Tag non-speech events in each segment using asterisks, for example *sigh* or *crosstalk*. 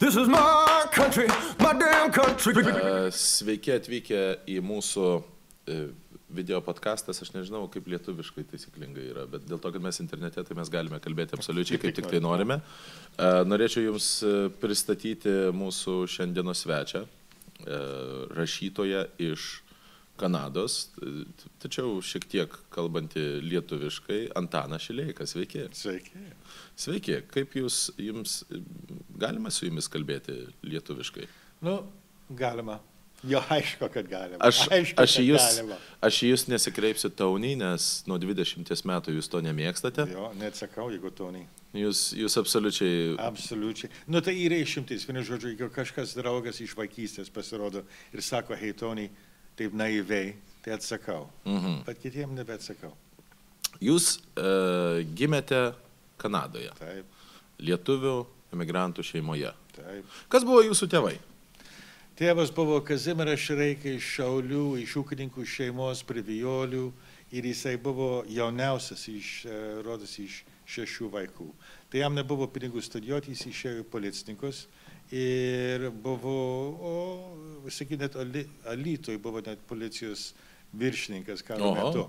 This is my country, my damn country. E, Sveiki atvykę į mūsų e, video podcastas, aš nežinau, kaip lietuviškai taisyklingai yra, bet dėl to, kad mes internete, tai mes galime kalbėti absoliučiai kaip tik tai norime. E, Norėčiau Jums pristatyti mūsų šiandienos svečią, e, rašytoją iš Kanados, tačiau šiek tiek kalbantį lietuviškai, Antaną Šileiką. Sveiki. Sveiki. Sveiki, kaip jūs, jums, galima su jumis kalbėti lietuviškai? Nu, galima. Jo, aišku, kad galima. Aš, aišku, aš, kad jūs, galima. aš jūs nesikreipsiu taunį, nes nuo 20 metų jūs to nemėgstate. Jo, neatsakau, jeigu nei. Jūs, jūs absoliučiai... Absoliučiai. Nu, tai yra išimtis. Vienu žodžiu, jeigu kažkas draugas iš vaikystės pasirodo ir sako, hei, Tony, taip naiviai, tai atsakau. Mhm. Bet kitiems nebeatsakau. Jūs e, gimėte Kanadoje, Taip, lietuvių emigrantų šeimoje. taip. Kas buvo jūsų tėvai? Tėvas buvo Kazimiras Šreikai iš Šiaulių, iš ūkininkų šeimos privijolių ir jisai buvo jauniausias iš, e, rodos, iš šešių vaikų. Tai jam nebuvo pinigų studijuoti, jis išėjo į policininkus ir buvo, o, sakykime, net Alytoj buvo net policijos viršininkas karo Oho. metu.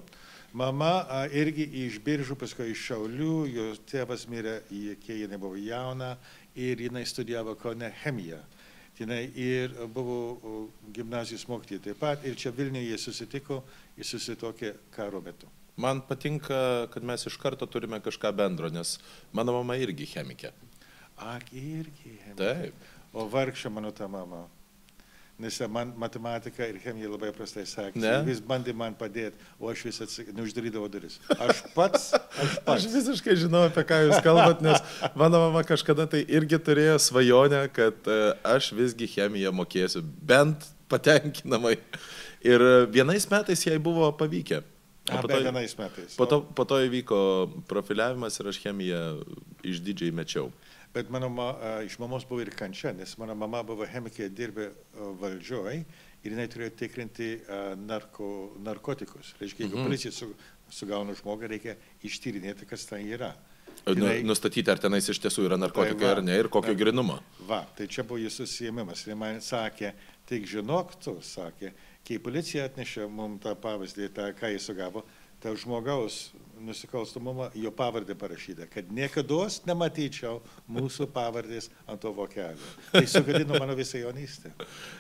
Mama a, irgi iš biržų, paskui iš Šiaulių, jos tėvas mirė, kai jinai buvo jauna ir jinai studijavo Kaune chemiją. Jinai ir buvo gimnazijos mokytoja taip pat ir čia Vilniuje jie susitiko ir susitokė karo metu. Man patinka, kad mes iš karto turime kažką bendro, nes mano mama irgi chemikė. Ak, irgi. chemija. Taip. O vargšė mano ta mama. Nes man matematika ir chemija labai prastai sekėsi. Ne? Vis bandė man padėti, o aš vis atsak... neuždarydavau duris. Aš pats, aš *laughs* Aš pats. visiškai žinau, apie ką jūs kalbat, nes mano mama kažkada tai irgi turėjo svajonę, kad e, aš visgi chemiją mokėsiu bent patenkinamai. Ir e, vienais metais jai buvo pavykę. O po to- vienais metais. Po to, po to įvyko profiliavimas ir aš chemiją išdidžiai mečiau. Bet mano ma, iš mamos buvo ir kančia, nes mano mama buvo chemikė, dirbė valdžioj ir jinai turėjo tikrinti narko, narkotikus. Reiškia, jeigu Mhm. policija su, sugauna žmogą, reikia ištyrinėti, kas ten yra. Nu, Jinai- nustatyti, ar tenais iš tiesų yra narkotikai va. ar ne ir kokio grinumo. Va, tai čia buvo jūsų susijėmimas. Ir man sakė, tik žinok, tu sakė, kai policija atnešė mums tą pavyzdį, tą, ką jis sugavo, tai žmogaus nusikalstamumą, jo pavardė parašyta, kad niekada nematyčiau mūsų pavardės ant to vokelio. Tai sugadino mano visą jaunystę.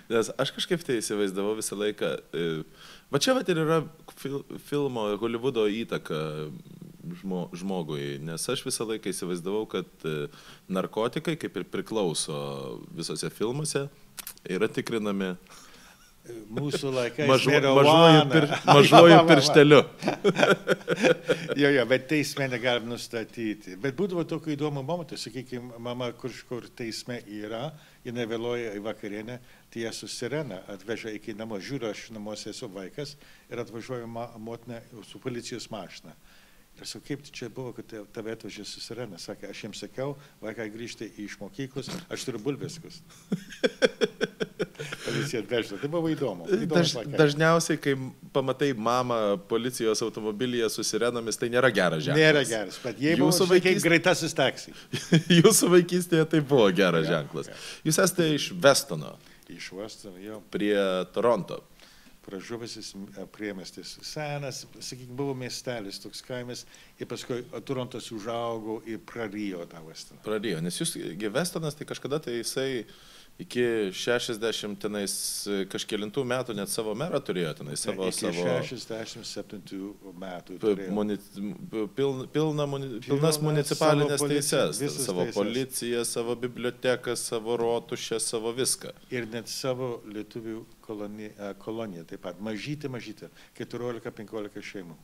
Nes aš kažkaip tai įsivaizdavau visą laiką. e, Va čia vat ir yra fil, filmo Hollywoodo įtaka žmo, žmogui, nes aš visą laiką įsivaizdavau, kad e, narkotikai, kaip ir priklauso visose filmuose, yra tikrinami Mūsų laikais mažu, mažuoju, pir, mažuoju va. *laughs* piršteliu. Jo, jo, bet teisme negalim nustatyti. Bet būdavo tokių įdomų momentų, sakykime, mama kažkur teisme yra, jinai vėluoja į vakarienę, tai jie su sirena atveža iki namo, žiūriu, aš namuose esu vaikas ir atvažiuoja motina su policijos mašina. Ir sakau, kaip čia buvo, kad tave atvežė su sirena? Sakė, aš jiems sakiau, vaikai grįžti iš mokyklos, aš turiu bulveskus. *laughs* Policija atvežė, tai buvo įdomu. Daž, laikai. dažniausiai, kai pamatai mamą policijos automobilyje su sirenomis, tai nėra geras ženklas. Nėra geras, bet jie Jūsų buvo vaikystė- vaikai greitasis taksi. *laughs* Jūsų vaikystėje tai buvo geras Jo, ženklas. jo. Jūs esate iš Vestono, Iš Weston, jo, prie Toronto. Pražuvusis priemestis. Senas, sakykime, buvo miestelis, toks kaimas, ir paskui Torontas užaugo ir prarijo tą Weston. Pradėjo, nes jūs, gi Vestonas, tai kažkada tai jisai iki 60 tenais kažkėlintų metų net savo merą turėjo tenais savo, Iki savo 67 metų. muni, pilna, pilna, pilnas Pilnas municipalinės savo policija, teises, savo teises. policiją, savo biblioteką, savo rotušę, savo viską. Ir net savo lietuvių koloniją, koloniją taip pat. Mažytė, mažytė. 14-15 šeimų.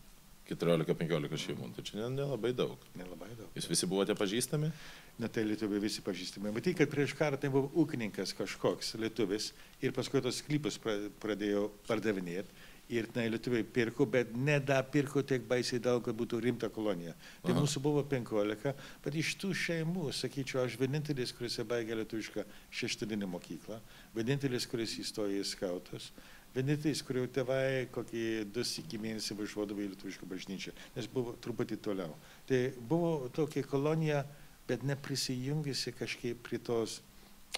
14-15 šeimų, tai čia ne- nelabai daug. Nelabai daug. Jūs visi buvote pažįstami? Na tai lietuviai visi pažįstami. Matai, kad prieš karą tai buvo ūkininkas kažkoks lietuvis ir paskui tos sklypus pra- pradėjo pardavinėti. Ir tenai lietuviai pirko, bet nedapirko tiek baisiai daug, kad būtų rimta kolonija. Tai Aha. mūsų buvo 15, bet iš tų šeimų, sakyčiau, aš vienintelis, kuris baigė lietuvišką šeštadinį mokyklą, vienintelis, kuris įstojo į skautus, vienintelis, kurio tėvai kokį du iki mėnesį važiuodavo į lietuvišką bažnyčią, nes buvo truputį toliau. Tai buvo tokia kolonija, bet neprisijungusi kažkaip prie tos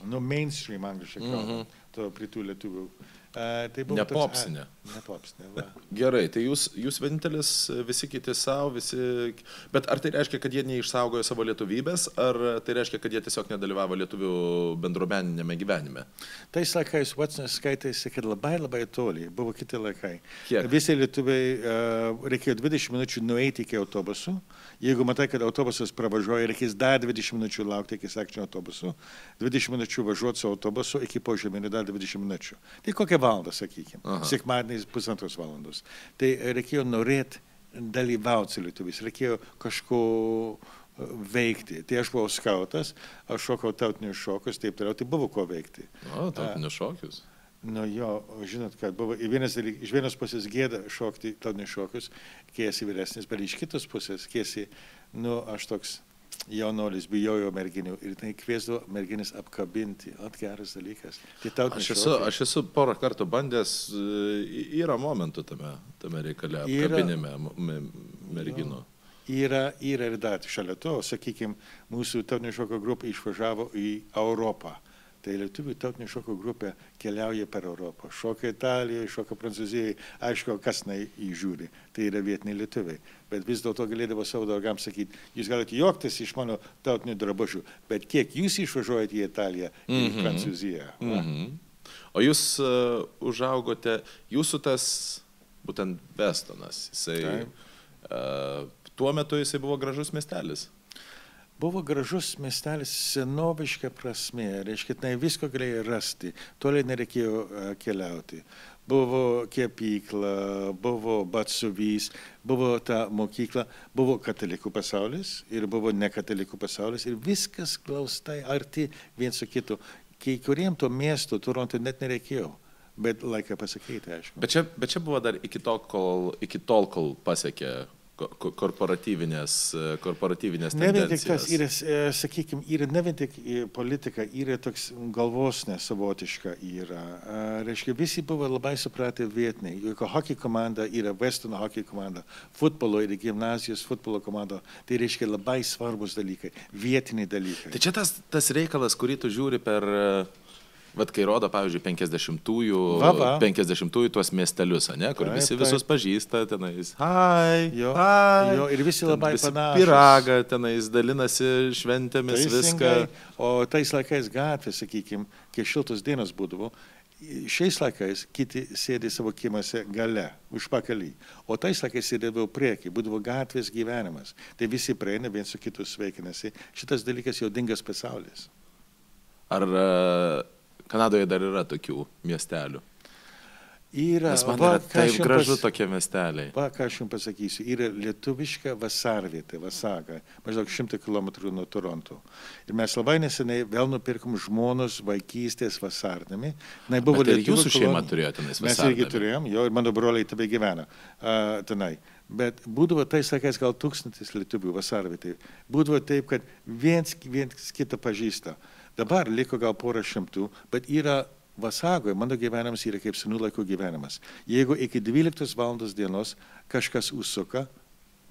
nu, mainstream angliškai mm -hmm. to britų lietuvių. Uh, tai buvo Ne toks- a, Ne popsinė. va. *laughs* Gerai, tai jūs, jūs vienintelis, visi kiti savo, visi... Bet ar tai reiškia, kad jie neišsaugojo savo lietuvybės, ar tai reiškia, kad jie tiesiog nedalyvavo lietuvių bendruomeninėme gyvenime? Tais laikais Watsonas skaitėsi, kad labai labai toli, buvo kiti laikai. Kiek? Visi lietuviai uh, reikėjo 20 minučių nueiti iki autobusų. Jeigu matai, kad autobusas pravažiuoja, reikės dar 20 minučių laukti iki sekčio autobusų. 20 minučių važiuoti su autobusu iki požeminio dar 20 minučių. Tai kokią valandą, sakykime. Sekmadieniais pusantros valandos. Tai reikėjo norėti dalyvauti su lietuviais, reikėjo kažko e, veikti. Tai aš buvau skautas, aš šokau tautinius šokus, taip toliau, tai buvo ko veikti. O, tautinius šokius. Nu jo, žinot, kad buvo vienas iš vienos pusės gėda šokti tautinius šokius, kai esi vyresnis, bet iš kitos pusės, kai esi, nu, aš toks jaunolis, bijojau merginių ir tai kviesdavo merginis apkabinti, at geras dalykas. Tai tautinis Aš esu, aš esu porą kartų bandęs, e, yra momentų tame, tame reikale, apkabinime merginų. Yra, yra ir dar šalia to, sakykime, mūsų tautinio šoko grupė išvažiavo į Europą. Tai lietuvių tautinio šoko grupė keliauja per Europą. Šoka Italijoje, šoka Prancūzijoje, aišku, kas na įžiūri. Tai yra vietiniai lietuviai. Bet vis dėlto galėdavo savo draugams sakyti, jūs galite juoktis iš mano tautinių drabužių, bet kiek jūs išvažiuojate į Italiją, į Mhm. Prancūziją. Va. Mhm. O jūs uh, užaugote, jūsų tas, būtent Vestonas, jisai, uh, tuo metu jisai buvo gražus miestelis. Buvo gražus miestelis senoviška prasme, reiškia, tai visko galėjai rasti, toliai nereikėjo e, keliauti. Buvo kepykla, buvo batsuvys, buvo ta mokykla, buvo katalikų pasaulis ir buvo nekatalikų pasaulis ir viskas glaustai arti viens su kitu. Kai kuriem to miesto, Toronto net nereikėjo, bet laiką pasakyti, aišku. Bet čia, bet čia buvo dar iki tol, kol, iki tol, kol pasiekė ko- ko- korporatyvinės, e, korporatyvinės Ne vien tik tas, yra, sakykime, yra ne vien tik e, politika, yra toks galvos nesavotiška yra. A, Reiškia, visi buvo labai supratę vietiniai. Juk hockey komanda yra Westono hockey komanda, futbolo ir gimnazijos futbolo komanda. Tai reiškia labai svarbus dalykai, vietiniai dalykai. Tai čia tas, tas reikalas, kurį tu žiūri per, e, vad kai rodo, pavyzdžiui, 50-ųjų, Va, va. 50-ųjų tuos miestelius, ne, kur Taip, visi taip. visus pažįsta, tenais, hai, Jo, hai, jo, ir visi ten labai visi panašūs. Piragą, tenais dalinasi šventėmis, viską. Teisingai. O tais laikais gatvė, sakykime, kai šiltos dienos būdavo, šiais laikais kiti sėdi savo kiemuose gale, užpakalį. O tais laikais sėdėdavo priekį, būdavo gatvės gyvenimas. Tai visi praeina, viens su kitu sveikinasi. Šitas dalykas jau dingas pasaulis. Ar e, Kanadoje dar yra tokių miestelių? Yra, Nes man va, yra taip gražu pas- tokie miesteliai. Va, ką aš jums pasakysiu, yra lietuviška vasarvietė, Vasaga, maždaug 100 km nuo Toronto. Ir mes labai neseniai vėl nupirkom žmonos vaikystės vasarnami. Na, buvo Bet ir jūsų šeima kolonija. turėjo tenais Mes irgi turėjom, jo, ir mano broliai tebe gyvena uh, tenai. Bet būdavo tais laikais gal tūkstantis lietuvių vasarvietė. Būdavo taip, kad viens, viens kitą pažįsta. Dabar liko gal porą šimtų, bet yra Vasagoje, mano gyvenimas yra kaip senų laikų gyvenimas. Jeigu iki 12 val. dienos kažkas užsuka,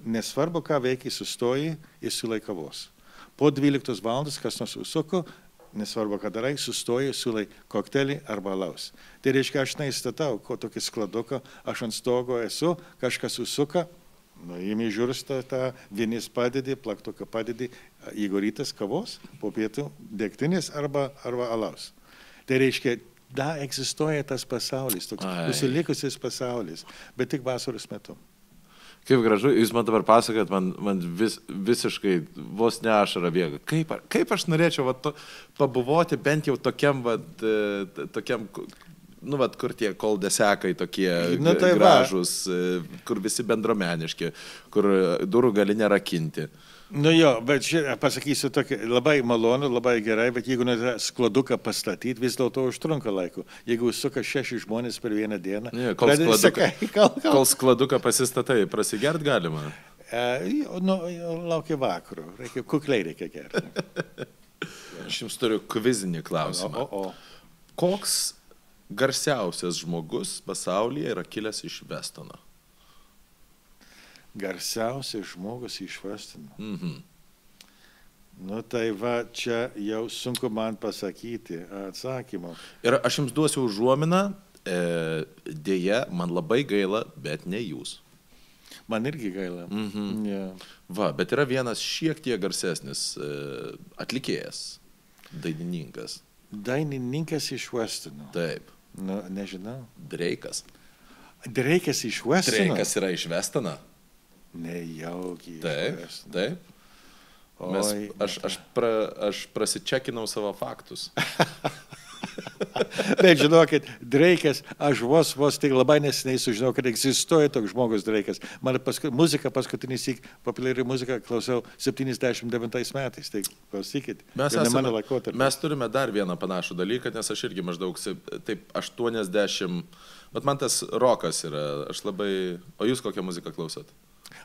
nesvarbu, ką veikia, sustoji ir sulai kavos. Po 12 val. kas nors užsuko, nesvarbu, ką darai, sustoji, sulai koktelį arba alaus. Tai reiškia, aš neįstatau, ko tokį skladuką, aš ant stogo esu, kažkas užsuka, nu, įmi žiūrstą tą, vienis padedi, plaktuką padedi, jeigu rytas kavos, po pietų degtinės arba, arba alaus. Tai reiškia, da egzistuoja tas pasaulis, toks Ai. užsilikusis pasaulis, bet tik vasaros metu. Kaip gražu, jūs man dabar pasakot, man, man vis, visiškai vos ne ašara bėga. Kaip, kaip aš norėčiau va, to, pabuvoti bent jau tokiam, va, tokiam, ku- nu, va, kur tie koldesekai tokie Nu, tai va. gražus, e, kur visi bendromeniški, kur e, durų gali nerakinti. Nu jo, bet čia pasakysiu tokį labai malonu, labai gerai, bet jeigu norite skladuką pastatyti, vis dėlto užtrunka laiko. Jeigu suka šeši žmonės per vieną dieną, Ne, kol skladuką- sakai, *laughs* kol, kol, Kol skladuką pasistatai, prasigert galima. E, jo, nu, laukia vakaro, reikia, kukliai reikia gerti. *laughs* Aš jums turiu kvizinį O, klausimą. o, o. Koks garsiausias žmogus pasaulyje yra kilęs iš Vestono? Garsiausias žmogus iš Vestino. Mhm. Nu tai va, čia jau sunku man pasakyti atsakymą. Ir aš jums duosiu užuominą, e, dėja, man labai gaila, bet ne jūs. Man irgi gaila. Mhm. Yeah. Va, bet yra vienas šiek tiek garsesnis e, atlikėjas, dainininkas. Dainininkas iš Westono. Taip, Nu, nežinau. Dreikas. Dreikas iš Westono. Dreikas yra iš Vestona. Nejaugi. Taip, Westono. taip. Mes, Oi, aš, aš, pra, aš prasičekinau savo faktus. *laughs* Bet žinokit, Dreikas, aš vos, vos tik labai neseniai sužinojau, kad egzistuoja toks žmogus Dreikas. Man paskui, muzika paskutinį sik, populiari muzika klausiau 79 metais, tai klausykit. Mes, esame, mes turime dar vieną panašų dalyką, nes aš irgi maždaug taip 80, bet man tas rokas yra, aš labai, o jūs kokią muziką klausot?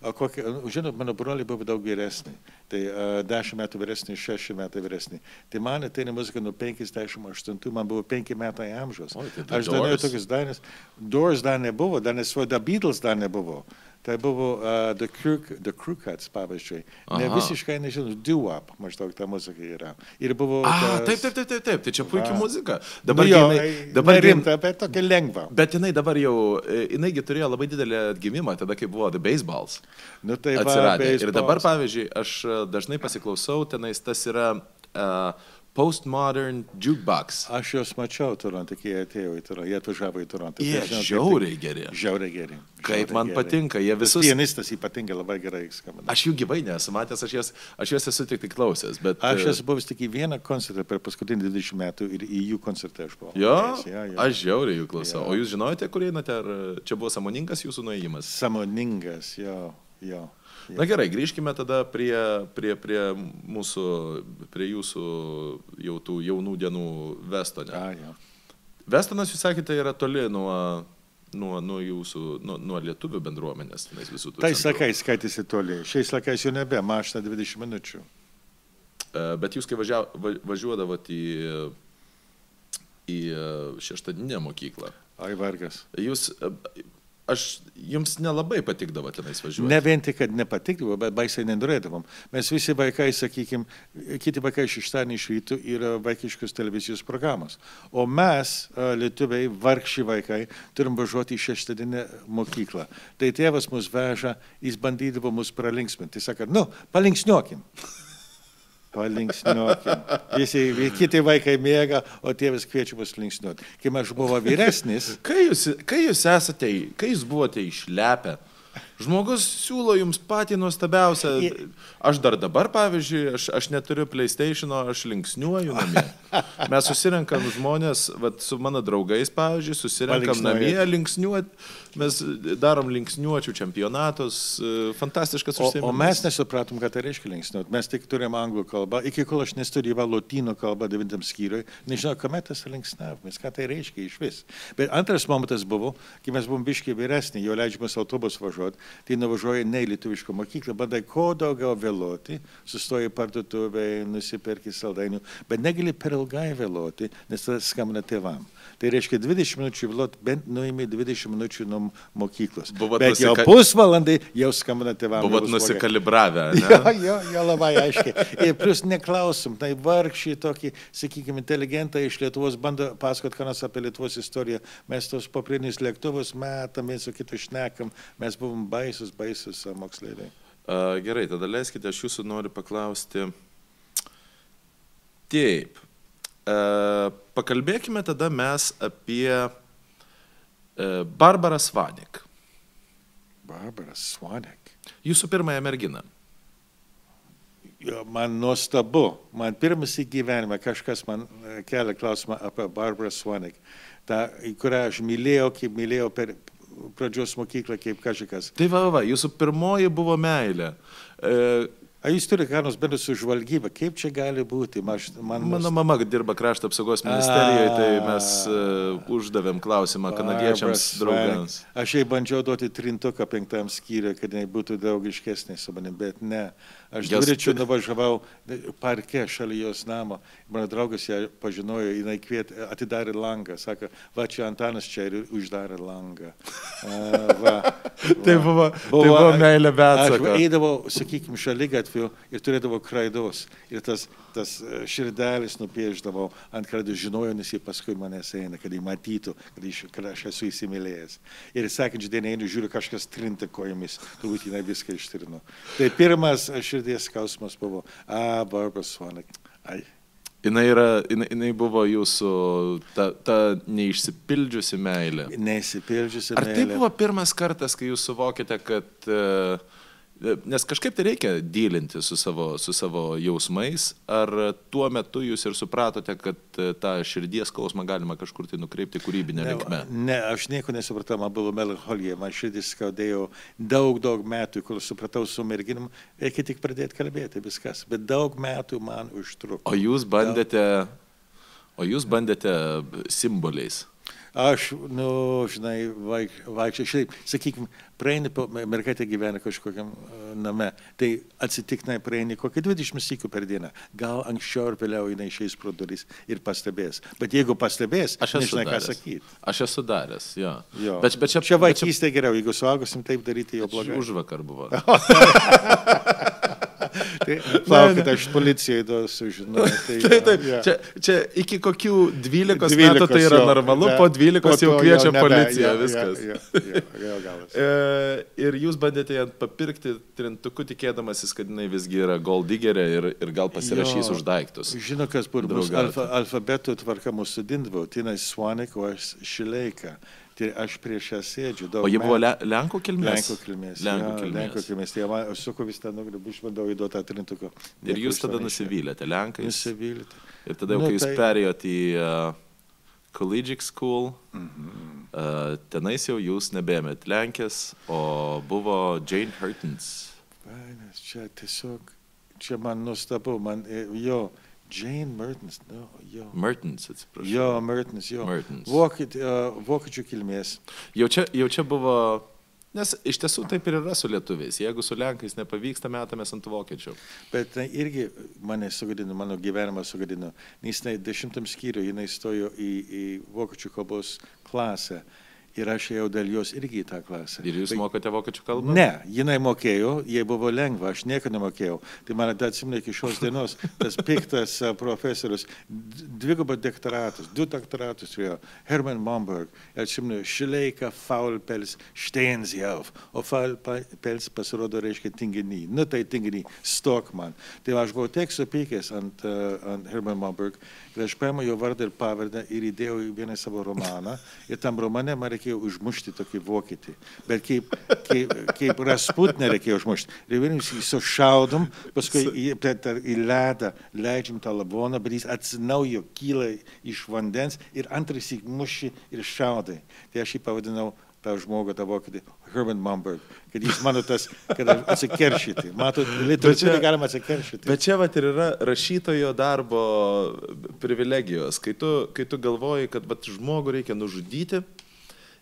O kokia, žinot, mano broliai buvo daug vyresni. Tai uh, 10 metų vyresni, 6 metai vyresni. Tai man ateina muzika nuo 58, man buvo 5 metai amžiaus. Oi, tai Aš Doors. tokius dainas. Doors dar nebuvo, dar nesuo, The Beatles dar nebuvo. Tai buvo uh, The, Crook, the Crookats, pavyzdžiui. Ne Aha. visiškai nežinau, doo-wop, maždaug ta muzika yra. Ir buvo... A, tas- taip, taip, taip, taip, taip, tai čia puikia muzika. Dabar Dabar, jo, jinai, dabar rimta, bet tokia lengva. Bet jinai dabar jau, e, jinaigi turėjo labai didelį atgimimą, tada kai buvo The Baseballs Nu, tai va, atsiradę. Ir dabar, baseballs. pavyzdžiui, aš e, dažnai pasiklausau, tenais tas yra uh, postmodern jukebox. Aš juos mačiau Torontą, kai jie atėjo į Torontą, jie atvažiavo į Torontą. Jie Tai žiauriai geri. tai- Žiauriai geri. Kaip man geri. patinka, jie visus... Pianistas ypatingai labai gerai skambina. Aš jų gyvai nesu matęs, aš jas, aš jas esu tik, tik klausęs, bet... Aš e, esu buvęs tik į vieną koncertą per paskutinį 20 metų ir į jų koncertą aš buvau. Jo, jo, jo. aš žiauriai jų klausau. Jo. O jūs žinojote, kur einate, ar e, čia buvo samoningas jūsų nuėjimas? Samoningas, jo, jo. Na gerai, grįžkime tada prie, prie, prie mūsų, prie jūsų jau tų jaunų dienų Vestone. A, jo. Vestonas, jūs sakėte, yra toli nuo, nuo, nuo jūsų, nuo, nuo lietuvių bendruomenės. tenais visų tų Tai centrų. sakais skaitėsi toli. Šiais laikais jau nebe, mašina 20 minučių. E, Bet jūs, kai važia, va- važiuodavot į, į e, šeštadinę mokyklą, Ai vargas. jūs, e, aš, jums nelabai patikdavo tenais važiuoti. Ne vien tik, kad nepatikdavo, bet baisiai nenorėdavom. Mes visi vaikai, sakykime, kiti vaikai šeštadienį iš rytų yra vaikiškos televizijos programos. O mes, lietuviai, vargši vaikai, turim važiuoti į šeštadieninę mokyklą. Tai tėvas mus veža, jis bandydavo mus pralinksminti. Jis sako, nu, palinksniuokim. Palinksniuokim. Visi, kiti vaikai mėga, o tėvas kviečia mus linksniuoti. Kai aš buvau vyresnis, Kai jūs, kai jūs esate, kai jūs buvote išlepę, žmogus siūlo jums patį nuostabiausią. Aš dar dabar, pavyzdžiui, aš, aš neturiu PlayStation, aš linksniuoju namie. *laughs* Mes susirenkam žmonės, vat, su mano draugais, pavyzdžiui, susirenkam namie linksniuot, mes darom linksniuočių čempionatus, e, fantastiškas O, užsiėmimas. o mes nesupratom, ką tai reiškia linksniuot. Mes tik turėjom anglų kalbą. Iki kol aš nestudijavau lotynų kalbą devintam skyriui, nežinau, kame tas linksniavimas, ką tai reiškia iš vis. Bet antras momentas buvo, kai mes buvom biškiai vyresni, jau leidžiamas autobus važiuoti, tai nuvažiuoji ne į lietuvišką mokyklą, bandai kuo daugiau vėluoti, sustoji parduotuvėje, nusipirki saldainių, bet negali per ilgai vėluoti, nes tada skambina tėvam. Tai reiškia 20 minučių vėluoti, bent nuimi 20 minučių nuo mokyklos. Buvot bet jau nusika- pusvalandį jau skambina tėvam. jau Buvot nusikalibravę. *laughs* Jo, jo, jo, labai aiškiai. Ir plus neklausom, tai vargšiai tokį, sakykime, inteligentai iš Lietuvos bando pasakoti, ką nors apie Lietuvos istoriją. Mes tos paprinius lėktuvus metam, viens su kitu šnekam, mes buvom baisus, baisus a, moksleiviai. A, Gerai, tada leiskite, aš jūsų noriu paklausti. Taip. A, Pakalbėkime tada mes apie e, Barbarą Svanik. Barbara Swanek. Jūsų pirmąją merginą. Jo, man nuostabu, man pirmas į gyvenimą kažkas man e, kelia klausimą apie Barbara Swanek, tą, kurią aš mylėjau, kaip mylėjau per pradžios mokyklą, kaip kažkas. Tai va, va, jūsų pirmoji buvo meilė. E, Ar jūs turite ką nors bendro su žvalgyba? Kaip čia gali būti? Aš, man Mano mama dirba krašto apsaugos ministerijoje, tai mes uh, uždavėm klausimą kanadiečiams draugams. Aš jai bandžiau duoti trintuką penktam skyriui, kad jinai būtų draugiškesnė su manim, bet ne. Aš dviračiu nuvažiavau parke šalia jos namo. Mano draugas ją pažinojo, jinai kviet, atidarė langą. Sako, va čia Antanas čia ir uždarė langą. A, va, *laughs* Tai va. buvo- tai buvo meilė be Aš atsako. eidavau, sakykime, šalia gatvė selfie ir turėdavo kraidos. Ir tas, tas e, širdelis nupieždavo ant kraidos, žinojo, nes jie paskui manęs eina, kad jį matytų, kad, iš, kad aš esu įsimylėjęs. Ir sekančią dieną einu, žiūriu, kažkas trinta kojomis, turbūt jinai viską ištrino. Tai pirmas širdies skausmas buvo, a, Barbara Swanik. Ai. Jinai, yra, jinai, jinai buvo jūsų ta, ta neišsipildžiusi meilė. Nesipildžiusi Ar tai meilė. buvo pirmas kartas, kai jūs suvokėte, kad... e, Nes kažkaip tai reikia dylinti su savo, su savo jausmais, ar tuo metu jūs ir supratote, kad e, tą širdies skausmą galima kažkur tai nukreipti kūrybinę linkmę? Ne, ne, aš nieko nesupratau, man buvo melancholija, man širdis skaudėjo daug, daug metų, kol supratau su merginom, reikia tik pradėti kalbėti, viskas. Bet daug metų man užtruko. O jūs bandėte, o jūs bandėte simboliais. Aš, nu, žinai, vaik, vaikščiau, šiaip, sakykime, praeini, mergaitė gyvena kažkokiam e, name, tai atsitiktinai praeini kokį 20 sykių per dieną. Gal anksčiau ar vėliau jinai išeis pro duris ir pastebės. Bet jeigu pastebės, Aš esu nežinai, ką sakyti. Aš esu daręs, jo. Jo. Bet, bet čia, čia bet čia vaikystė geriau, jeigu suaugusim taip daryti, jau blogai. už vakar buvo. *laughs* Tai, *laughs* Laukit, aš policijai to sužinojau. *laughs* Tai, Taip, taip. jo. Čia, čia iki kokių 12, 12 12 metų tai yra jo, normalu, ne, po 12 po jau kviečia nebe, policiją, jo, viskas. Jo, jo, jo, galas. *laughs* E, ir jūs bandėte ją papirkti trintuku, tikėdamasis, kad jinai visgi yra goldigerė ir, ir gal pasirašys Jo. už daiktus. Žino, kas buvo alfa, alfabeto tvarka mūsų dindavo. Tina Swanik, o aš Šileika. Tai aš prieš ją sėdžiu. O ji buvo. Le, Lenkų kilmės? Lenkų kilmės. Lenkų kilmės. Lenkų kilmės. Tai man, suku vis tą nugribu, išbandau įduoti tą trintuką. Ir jūs tada nusivylėte Lenkais. Nusivylėte. Ir tada, Nu, kai jūs tai- perėjot į uh, Collegiate School, Mhm. uh, tenais jau jūs nebėmėt Lenkės, o buvo Jane Hurtons. Vainas, Čia tiesiog, čia man nustabu, man, e, jo, Jane Mertens, no, jo. Mertons, atsiprašau. Jo, Mertens, jo. Mertens. Vokiet, uh, vokiečių kilmės. Jau čia, jau čia buvo, nes iš tiesų taip ir yra su lietuviais. Jeigu su Lenkais nepavyksta, metamės ant vokiečių. Bet tai irgi mane sugadino, mano gyvenimą sugadino. Nes jinai dešimtam skyriui, jinai stojo į, į vokiečių kalbos klasę. Ir aš ėjau dėl jos irgi į tą klasę. Ir jūs Tai- mokate vokiečių kalbą? Ne, jinai mokėjo, jai buvo lengva, aš nieko nemokėjau. Tai man atsimenu iki šios dienos, tas piktas profesorius, dvigubą doktoratus, du doktoratus turėjo, Herman Momberg, atsimenu, Šileika, Faulpels, Steinsjauf, o Faulpels pasirodo reiškia tinginį. Nu tai tinginį, stok man. Tai aš buvau tiek supykęs ant, ant Herman Momberg, kad aš paėmiau jo vardą ir pavardę ir įdėjau į vieną savo romaną. Ir tam romane man reikėjo užmušti tokį vokietį. Bet kaip, kaip, kaip Rasputne reikėjo užmušti. Ir vienus jį sušaudom, paskui į, į ledą leidžiam tą lavoną, bet jis atsinaujo, kyla iš vandens ir antras jį muši ir šaudai. Tai aš jį pavadinau tą žmogų, tą vokietį, Herman Momberg, kad jis mano tas, kad atsikeršyti. Matot, literatūrai galima atsikeršyti. Bet čia vat ir yra rašytojo darbo privilegijos, kai tu, kai tu galvoji, kad vat, žmogų reikia nužudyti.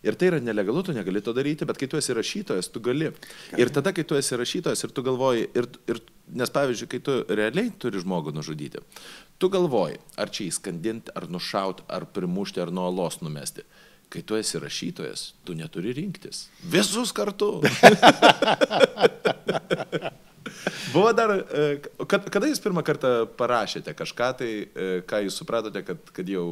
Ir tai yra nelegalu, tu negali to daryti, bet kai tu esi rašytojas, tu gali. Ir tada, kai tu esi rašytojas ir tu galvoji, ir, ir, nes pavyzdžiui, kai tu realiai turi žmogų nužudyti, tu galvoji, ar čia įskandinti, ar nušauti, ar primušti, ar nuo olos numesti. Kai tu esi rašytojas, tu neturi rinktis. *laughs* Visus kartu. Buvo dar, e, kad, kada jūs pirmą kartą parašėte kažką, tai e, ką jūs supratote, kad, kad jau,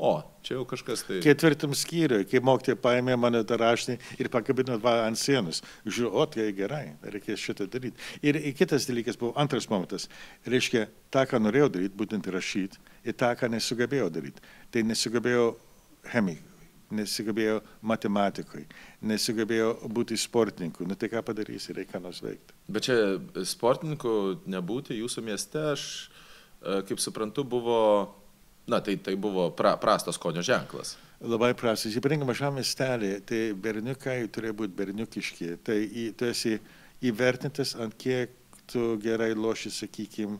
o, čia jau kažkas tai... Ketvirtam skyriui, kai mokytoja paėmė mano tą rašinį ir pakabino ant sienos. Žiūrėjau, o tai gerai, reikės šitą daryti. Ir kitas dalykas buvo antras momentas. Reiškia, tą, ką norėjau daryti, būtent rašyti, ir tą, ką nesugebėjau daryti. Tai nesugebėjau chemijai, nesugebėjau matematikui, nesugebėjau būti sportininku. Nu tai ką padarysi, reikia ką nors veikti. Bet čia sportininkų nebūti jūsų mieste, aš, e, kaip suprantu, buvo, na, tai, tai buvo pra, prastas skonio ženklas. Labai prastas. Ypatingai mažam miestelį, tai berniukai turėjo būti berniukiški. Tai tu esi įvertintas, ant kiek tu gerai loši, sakykime,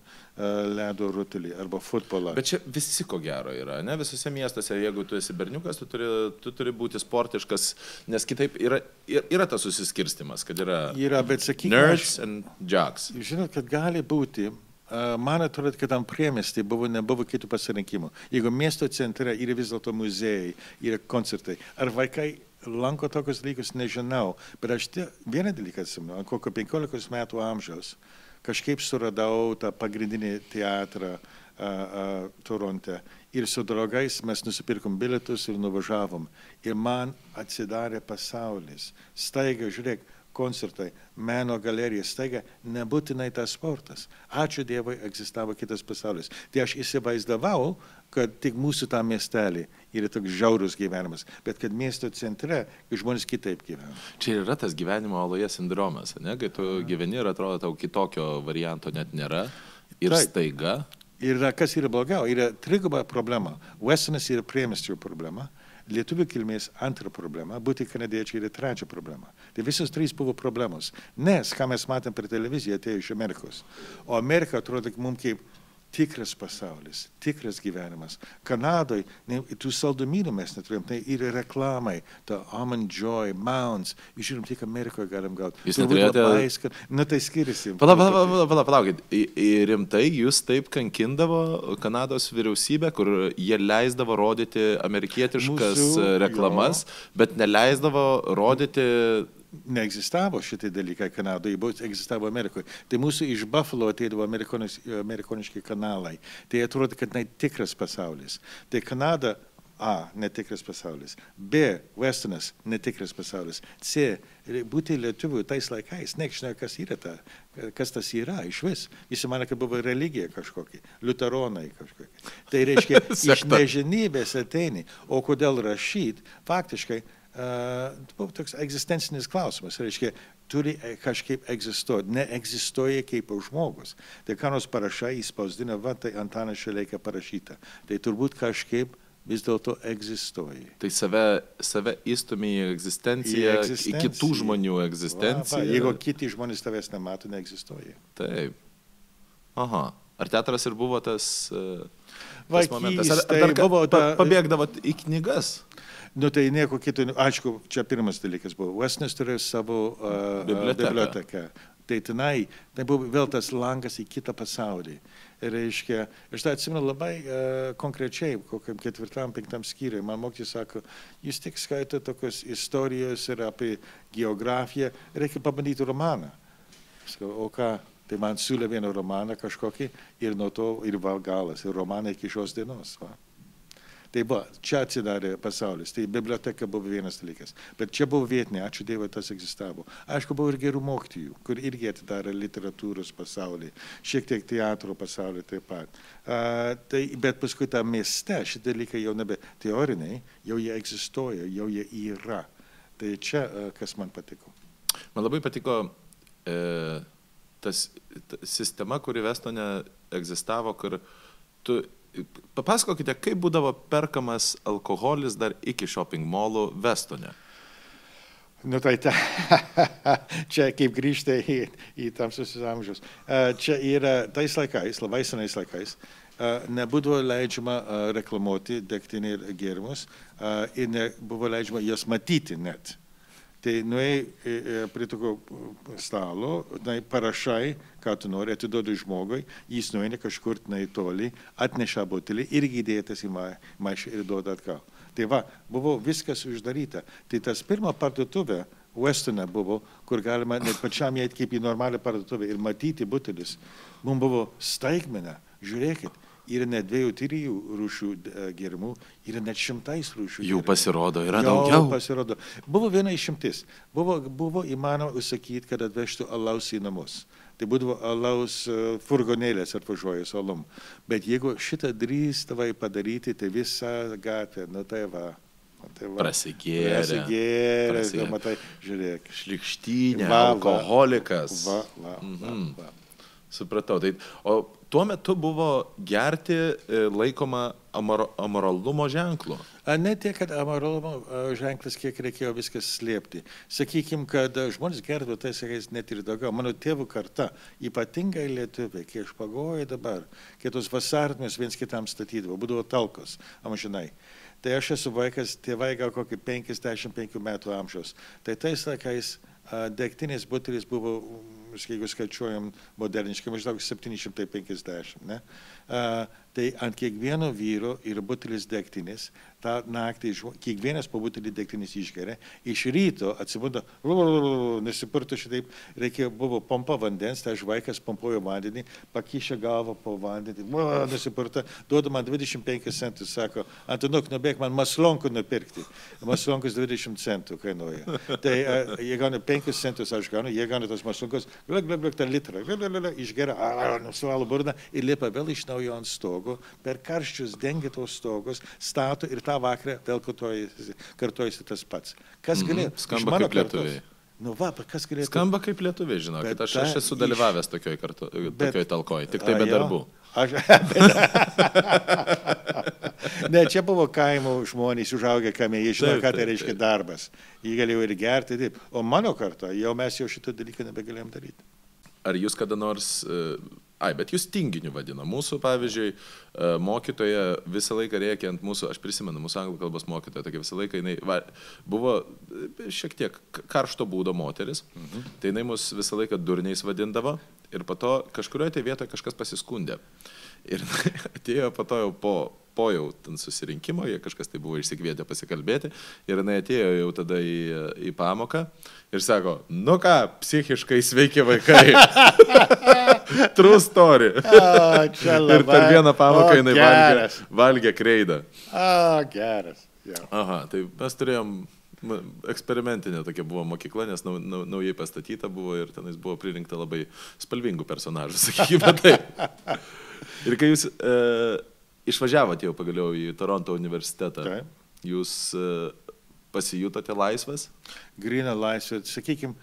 ledo rutulį arba futbolą. Bet čia visi ko gero yra, ne visose miestuose, jeigu tu esi berniukas, tu turi, tu turi būti sportiškas, nes kitaip yra, yra, yra tas susiskirstimas, kad yra Yra, bet sakykime, nerds and jocks. žinot, kad gali būti. a, Man atrodo, kad tam priemestį buvo, nebuvo kitų pasirinkimų. Jeigu miesto centre yra vis dėlto muziejai, yra koncertai, ar vaikai lanko tokius dalykus, nežinau. Bet aš tie, vieną dalyką atsimenu, kokio 15 metų amžiaus kažkaip suradau tą pagrindinį teatrą a, a, Toronte. Ir su draugais mes nusipirkom bilietus ir nuvažiavom. Ir man atsidarė pasaulis. Staiga, žiūrėk, koncertai, meno galerija, staiga, nebūtinai tas sportas. Ačiū Dievui, egzistavo kitas pasaulis. Tai aš įsivaizdavau, kad tik mūsų tą miestelį yra toks žiaurus gyvenimas, bet kad miesto centre žmonės kitaip gyvena. Čia yra tas gyvenimo oloje sindromas, ne? kai tu gyveni ir atrodo tau kitokio varianto net nėra. Ir Taip. staiga. Ir yra, kas yra blogiau, yra triguba problema. Westonas yra priemestrio problema, lietuvių kilmės antra problema, būti kanadiečiai yra trečia problema. Tai visos trys buvo problemos. Nes, ką mes matėm per televiziją, atėjo iš Amerikos. O Amerika atrodo mums kaip tikras pasaulis, tikras gyvenimas. Kanadoje tų saldumynų mes neturėjom, tai yra reklamai, ta Almond Joy, Mounds, žiūrim, tik Amerikoje galim gauti. Jūs neturėjote- skan- Nu tai skiriasi. Pala, pala, pala, pala, palaukit. I- i- Rimtai jūs taip kankindavo Kanados vyriausybė, kur jie leisdavo rodyti amerikietiškas Mūsų, reklamas, jo. bet neleisdavo rodyti... neegzistavo šitie dalykai Kanadoje, egzistavo Amerikoje. Tai mūsų iš Buffalo ateidavo amerikonis- amerikoniški kanalai. Tai atrodo, kad tai tikras pasaulis. Tai Kanada A. Netikras pasaulis. B. Westonas. Netikras pasaulis. C. Būti lietuvių tais laikais. Nežinau, kas yra ta, kas tas yra iš vis. Visi mano, kad buvo religija kažkokia. Luteronai kažkokie. Tai reiškia, *laughs* iš nežinybės ateini. O kodėl rašyt? Faktiškai, buvo toks egzistencinis klausimas. Reiškia, turi e, kažkaip egzistuoti. Neegzistuoja kaip žmogus. Tai ką nors parašai, įspausdina, va, tai Antanas Šeleika parašyta. Tai turbūt kažkaip vis dėlto egzistuoja. Tai save, save įstumė į egzistenciją, į, egzistenciją. į kitų žmonių Va, egzistenciją. va, jeigu kiti žmonės tavęs nemato, neegzistuoja. Taip. Aha. Ar teatras ir buvo tas, e, tas Vaikystėj momentas? Ar, ar dar buvo buvo ta- pabėgdavot į knygas? Nu tai nieko kito, aišku, čia pirmas dalykas buvo. Turėjo savo uh, Biblioteką. biblioteką. Tai tenai, tai buvo vėl tas langas į kitą pasaulį. Ir reiškia, aš tą atsimenu labai uh, konkrečiai, kokiam ketvirtam, penktam skyriui. Man mokytis sako, jūs tik skaitote tokios istorijos ir apie geografiją, reikia pabandyti romaną. Sakau, o ką? Tai man siūlė vieną romaną kažkokį ir nuo to ir va galas. Ir romaną iki šios dienos. Va. Tai va, čia atsidarė pasaulis. Tai biblioteka buvo vienas dalykas. Bet čia buvo vietinė, ačiū Dievui, tas egzistavo. Aišku, buvo ir gerų mokytojų, kur irgi atidarė literatūros pasaulį, šiek tiek teatro pasaulį taip pat. A, tai, bet paskui tą mieste šitie dalykai jau nebe teoriniai, jau jie egzistuoja, jau jie yra. Tai čia, kas man patiko. Man labai patiko e, tas ta sistema, kuri Vestone egzistavo, kur tu... Papasakokite, kaip būdavo perkamas alkoholis dar iki shopping mallų Vestone. Nu tai ta, *laughs* čia kaip grįžti į, į tamsiusius amžius. A, Čia yra tais laikais, labai senais laikais, a, nebūdavo leidžiama a, reklamuoti degtinį ir gėrimus ir nebuvo leidžiama jas matyti net. Tai nuėjai prie tokio stalo, na, parašai, ką tu nori, atiduodi žmogui, jis nueina kažkur tenai toli, atneša butelį irgi įdėtas į ma- maišą ir duoda atgal. Tai va, buvo viskas uždaryta. Tai tas pirma parduotuvė Westone buvo, kur galima net pačiam įeiti kaip į normalią parduotuvę ir matyti butelis. Mums buvo staigmena, žiūrėkit, yra net dviejų, trijų rūšių e, gėrimų, yra net šimtais rūšių. Jų gėrimų. pasirodo, yra Jau daugiau. Pasirodo. Buvo viena išimtis. Buvo, buvo įmanoma užsakyti, kad atvežtų alaus į namus. Tai būdavo alaus e, furgonėlės atvažiuoja su alum. Bet jeigu šitą drįstavai padaryti, tai visą gatvę, nu tai va. nu Tai va. Prasigėrė. Prasigėrė. Prasigėrė. Matai, žiūrėk. Šlikštynė, Va, va. alkoholikas. Va, va, va, Mhm. va. Supratau. Tai, o tuo metu buvo gerti e, laikoma amor, amoralumo ženklu. Ne tiek, kad amoralumo a, ženklas, kiek reikėjo viskas slėpti. Sakykime, kad žmonės gerbė tais sakais net ir daugiau. Mano tėvų karta, ypatingai lietuviai, kiek aš pagoju dabar, kitos vasartmės viens kitam statydavo, būdavo talkos, amžinai. Tai aš esu vaikas, tėvai gal kokį 55 metų amžiaus. Tai tais laikais degtinės butelis buvo, mm, jeigu skaičiuojam moderniškai, maždaug 750. Ne? Tai ant kiekvieno vyro yra butelis degtinis, tą naktį kiekvienas po butelį degtinis išgeria, iš ryto atsibunda, nesipurtų šitaip, reikėjo, buvo pompa vandens, tai aš vaikas pompuoju vandenį, pakišė galvą po vandenį, nesipurta, duoda man 25 centus, sako, Antinuk, nubėg man maslonkų nupirkti, maslonkus 20 centų kainuoja. Tai a, jie gauna 5 centus, aš gaunu, jie gauna tos maslonkus, glek, glek, glek, tą litrą, glek, glek, glek, išgeria, nusivalo burną ir lipa vėl iš naujo ant stogo, per karščius dengia tos stogus, stato ir tą vakarą vėl kartojasi, kartojasi tas pats. Kas? Mhm, skamba iš mano kaip lietuviai. kartos- Nu va, bet kas galėtų? Skamba kaip lietuviai, žinokit. Bet Aš, aš esu dalyvavęs tokioj, kartu, tokioj talkoj, tik tai be darbų. Aš... *laughs* ne, čia buvo kaimo žmonės užaugę kaime, jie žino, Taip, ką tai taip, reiškia taip. darbas. Jie galėjo ir gerti, taip. O mano karta, jau mes jau šitą dalyką nebegalėjom daryti. Ar jūs kada nors... e, Ai, bet jūs tinginiu vadina. Mūsų, pavyzdžiui, e, mokytoja visą laiką rėkė ant mūsų, aš prisimenu, mūsų anglų kalbos mokytoja, tokia visą laiką jinai va, buvo e, šiek tiek karšto būdo moteris, mhm. tai jinai mus visą laiką durniais vadindavo ir po to kažkurioje tai vietoje kažkas pasiskundė. Ir *laughs* atėjo po to jau po, po jau ten susirinkimo, jie kažkas tai buvo išsikvietę pasikalbėti ir jinai atėjo jau tada į, į pamoką ir sako, nu ką, psichiškai sveiki vaikai. *laughs* *laughs* True story. A, čia *laughs* Ir per vieną pamoką O, jinai valgė, valgė kreidą. A, geras. Jo. Aha, tai mes turėjom eksperimentinė tokia buvo mokykla, nes nau, nau, naujai pastatyta buvo ir tenais buvo pririnkta labai spalvingų personažų, *laughs* sakykime taip. Ir kai jūs e, išvažiavote jau pagaliau į Toronto universitetą, Taip. jūs e, pasijutote laisvas? Grina laisvė, sakykime,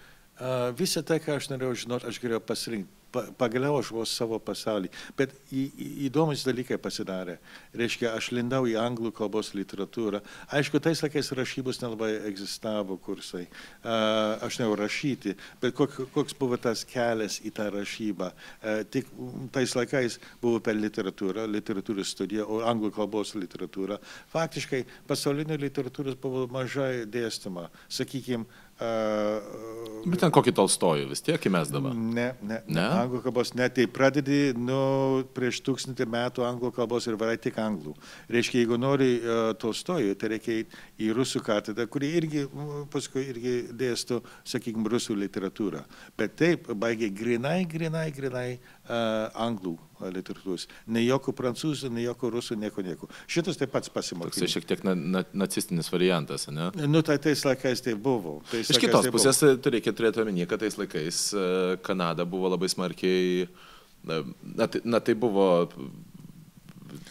visą tai, ką aš norėjau žinoti, aš galėjau pasirinkti. Pa, pagaliau aš buvau savo pasaulį. Bet į, į, įdomus dalykai pasidarė. Reiškia, aš lindau į anglų kalbos literatūrą. Aišku, tais laikais rašybos nelabai egzistavo kursai. Uh, aš nežinau rašyti, bet kok, koks buvo tas kelias į tą rašybą. Uh, tik tais laikais buvo per literatūrą, literatūros studiją, o anglų kalbos literatūrą. Faktiškai pasaulinio literatūros buvo mažai dėstoma. Sakykime, uh, Bet ten kokį tolstojų vis tiek įmesdavo. Ne, ne, Ne? Anglų kalbos, ne, tai pradedi nu, prieš tūkstantį metų anglų kalbos ir varai tik anglų. Reiškia, jeigu nori uh, Tolstojų, tai reikia į rusų katedrą, kuri irgi paskui irgi dėsto, sakykime, rusų literatūrą. Bet taip, baigė grinai, grinai, grinai anglų uh, literatūros. Ne jokio prancūzų, ne jokio rusų, nieko, nieko. Šitas taip Toksai pasimokė. šiek tiek na, na, nacistinis variantas, ne? Nu, tai tais laikais tai buvo. Tais Iš kitos tai pusės e, tu reikia turėti omeny, kad tais laikais e, Kanada buvo labai smarkiai, na, na, tai, na tai buvo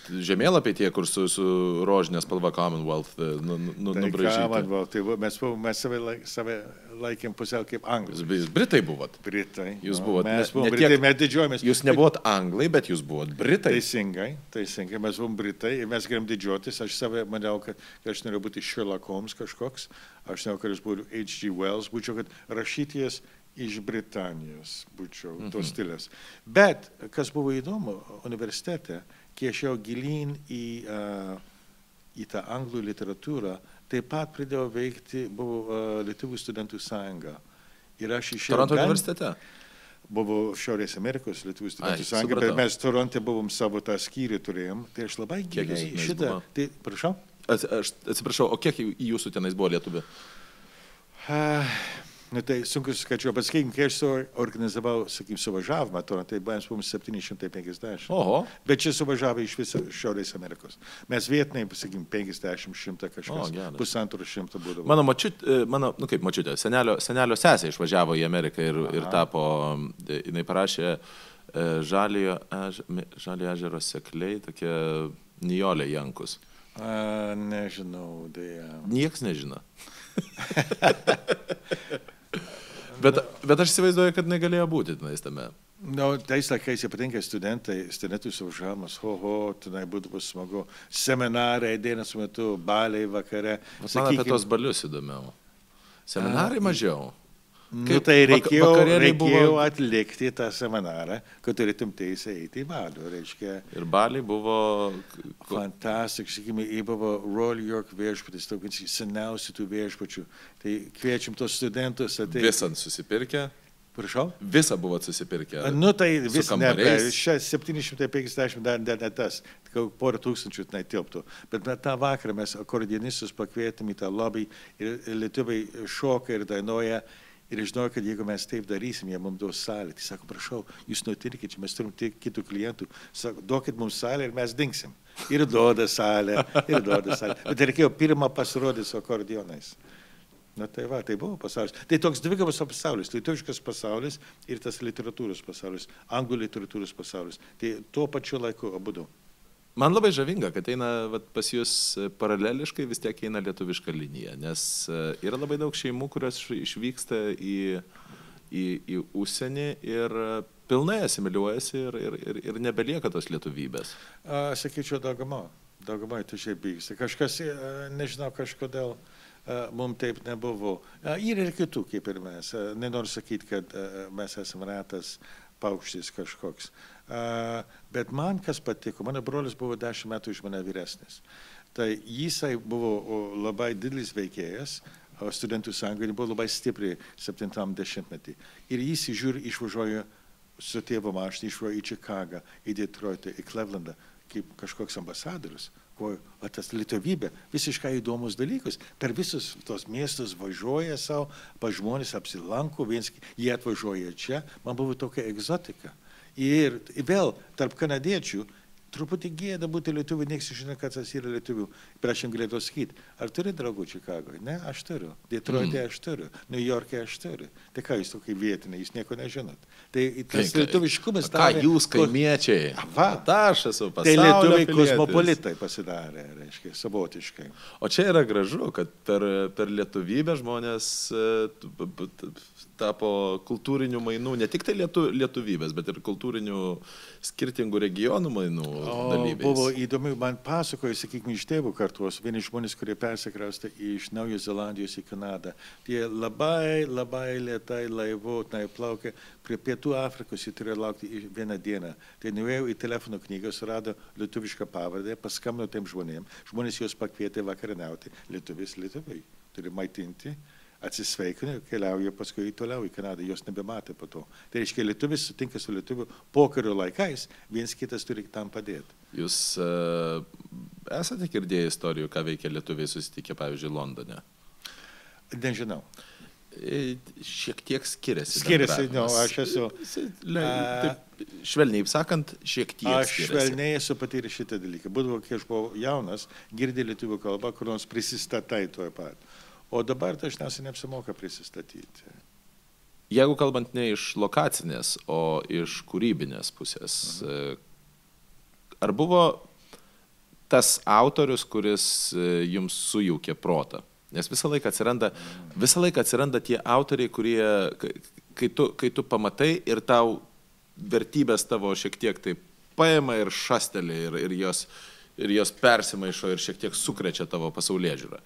žemėlapiai tie, kur su, su rožinė spalva Commonwealth e, nu, nu, Tai man nubražyti. buvo, tai mes, buvom, mes save, laik, save laikėm pusiau kaip anglai. Jūs, Britai buvot. Britai. Jūs nu, buvot Mes ne- buvom ne Britai, tiek- mes didžiuojamės. Jūs nebuvot anglai, bet jūs buvot Britai. Teisingai, teisingai, mes buvom Britai ir mes galim didžiuotis. Aš save maniau, kad, kad aš noriu būti Sherlock Holmes kažkoks. Aš žinau, kad aš būčiau H.G. Wells, būčiau, kad rašyties iš Britanijos būčiau Mhm. tos stilius. Bet, kas buvo įdomu universitete, kai aš jau gilin į, uh, į tą anglų literatūrą, taip pat pradėjau veikti, buvo uh, Lietuvų studentų sąjunga. Ir aš išėjau. Toronto gan- universitete. Buvo Šiaurės Amerikos Lietuvos Ai, studentų sąjunga, bet supratau. mes Toronte buvom savo tą skyrių turėjom. Tai aš labai giliai šitą. buvo? Tai, prašau. Aš atsiprašau, o kiek jūsų tenais buvo lietuvių? Uh, nu, tai sunku skaičiuoti, bet sakykime, kai aš organizavau, sakykime, suvažiavimą Toronte, tai mes buvom 750. Oho, Bet čia suvažiavo iš viso Šiaurės Amerikos. Mes vietiniai, sakykime, 50, 100 O, kažkas. geras. Pusantro šimto būdavo. Mano mačiutė, mano, nu kaip mačiutė, senelio, senelio sesė išvažiavo į Ameriką ir, ir Aha. tapo, e, jinai parašė e, Žaliojo ežero sekliai, tokia Nijolė Jankus. A, nežinau, dėja. Niekas nežino. *laughs* bet, bet aš įsivaizduoju, kad negalėjo būti tenais tame. Nu, tais laikais ypatingai studentai, studentų suvažiavimas, ho, ho, tenai būdavo smagu. Seminarai, dienos metu, baliai vakare. Man apie tos balius įdomiau. Seminarai mažiau. Nu, tai reikėjo, reikėjo buvo- atlikti tą seminarą, kad turėtum teisę eiti į balių. Reiškia, Ir baliai buvo... fantastiškai, sakykime, į buvo Royal York viešbutis, tokius seniausių tų viešbučių. Tai kviečiam tos studentus ateiti. Visant susipirkę. Prašau? Visą buvot susipirkę. Nu tai vis ne, čia 750 dar, dar ne tas, porą tūkstančių netilptų. Bet mes tą vakarą mes akordianistus pakvietėm į tą lobby ir lietuviai šoka ir dainuoja. Ir žinau, kad jeigu mes taip darysim, jie mums duos salę. Tai sako, prašau, jūs nutirkite, mes turim tiek kitų klientų. Sako, duokit mums salę ir mes dingsim. Ir duoda salę, ir duoda salę. Bet reikėjo pirmą pasirodyti su akordionais. Na tai va, tai buvo pasaulis. Tai toks dvigubas pasaulis, lietuviškas pasaulis ir tas literatūros pasaulis, anglų literatūros pasaulis. Tai tuo pačiu laiku abu du. Man labai žavinga, kad eina vat, pas jūs paraleliškai vis tiek eina lietuviška linija, nes e, yra labai daug šeimų, kurios iš- išvyksta į, į, į užsienį ir e, pilnai asimiliuojasi ir, ir, ir, ir nebelieka tos lietuvybės. A, sakyčiau, dauguma. Dauguma tu šiaip vyksta. Kažkas, e, nežinau, kažkodėl mums taip nebuvo. Yra ir kitų, kaip ir mes. Nenoriu sakyti, kad mes esame retas paukštis kažkoks. A, Bet man kas patiko, mano brolis buvo dešimt metų iš mane vyresnis. Tai jisai buvo labai didelis veikėjas, studentų sąjunga buvo labai stipri 70-metį. Ir jis žiūri išvažiuoja su tėvo mašina, išvažiuoja į Čikagą, į Detroitą, į Clevelandą, kaip kažkoks ambasadorius. O o tas lietuvybė, visiškai įdomus dalykus. Per visus tos miestus važiuoja savo, pa žmonės apsilanko, viens, jie atvažiuoja čia, man buvo tokia egzotika. Ir vėl tarp kanadiečių truputį gėda būti lietuviu, niekas žino, kas tas yra lietuvių. Ir aš jums galėčiau sakyti, ar turi draugų Čikagoje? Ne, aš turiu. Detroite Mm. aš turiu. New York'e aš turiu. Tai ką jūs tokie vietiniai, jūs nieko nežinot. Tai tas Kai- lietuviškumas Ką jūs, kaimiečiai? Va. Aš esu Tai pasaulio lietuviai kosmopolitai pasidarė, reiškia, savotiškai. O čia yra gražu, kad per, per lietuvybę žmonės e, tapo kultūrinių mainų, ne tik tai lietu, lietuvybės, bet ir kultūrinių skirtingų regionų mainų O dalyviais. buvo įdomu, man pasakojo, sakykime, iš tėvų kartos, vieni žmonės, kurie persikraustė iš Naujos Zelandijos į Kanadą. Tie labai, labai lietai laivu, tai plaukė prie Pietų Afrikos, jie turėjo laukti vieną dieną. Tai nuėjau į telefono knygą, surado lietuvišką pavardę, paskambino tiem žmonėm, žmonės juos pakvietė vakarieniauti, lietuvis, lietuviai, turi maitinti. Atsisveikina ir keliauja paskui toliau į Kanadą, jos nebematė po to. Tai reiškia, lietuvis sutinka su lietuviu pokario laikais, viens kitas turi tam padėti. Jūs e, esate girdėję istorijų, ką veikia lietuviai susitikę, pavyzdžiui, Londone? Nežinau. E, Šiek tiek skiriasi. Skiriasi, bendravimas. no, aš esu- le- Taip, švelniai sakant, šiek tiek. Aš skiriasi. švelniai esu patyręs šitą dalyką. Būdavo, kai aš buvau jaunas, girdė lietuvių kalbą, kur nors prisistatai tuo pat. O dabar dažniausiai neapsimoka prisistatyti. Jeigu kalbant ne iš lokacinės, o iš kūrybinės pusės, e, ar buvo tas autorius, kuris e, jums sujaukė protą? Nes visą laiką atsiranda, visą laiką atsiranda tie autoriai, kurie, kai- tu, kai tu pamatai ir tau vertybės tavo šiek tiek taip paima ir šastelė ir, ir, jos, ir jos persimaišo ir šiek tiek sukrečia tavo pasaulyje žiūrą.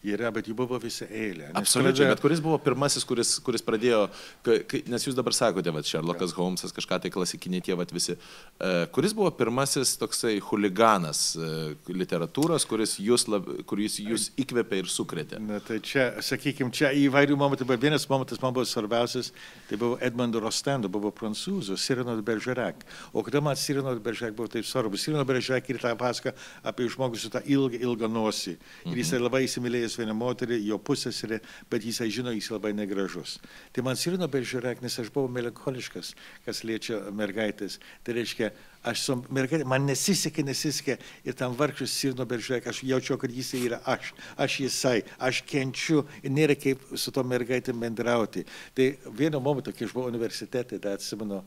Yra, bet jų buvo visa eilė. Absoliučiai, pradėjo- bet kuris buvo pirmasis, kuris, kuris pradėjo, kai, nes jūs dabar sakote, va, Sherlockas Holmesas, kažką tai klasikiniai tie, va, visi, e, kuris buvo pirmasis toksai huliganas e, literatūros, kuris jūs, lab, kuris jūs įkvėpė ir sukrėtė. Na, tai čia, sakykime, čia įvairių momentų, bet vienas momentas man buvo svarbiausias, tai buvo Edmundo Rostendo, buvo prancūzų, Sirino de Bergerac. O kada man Sirino de Bergerac buvo taip svarbus, Sirino de Bergerac ir tą paską apie žmogų su tą ilgą, ilgą nosį. Ir jisai labai įsimylėjęs vieną moterį, jo pusėserį, bet jisai žino, jis labai negražus. Tai man Sirino Bergerac, nes aš buvau melancholiškas, kas liečia mergaitės. Tai reiškia, aš su mergaitė, man nesisekė, nesisekė ir tam vargšas Sirino Beržek, aš jaučiu, kad jis yra aš, aš jisai, aš kenčiu ir nėra kaip su to mergaitė bendrauti. Tai vienu momentu, kai aš buvau universitete, tai atsimenu,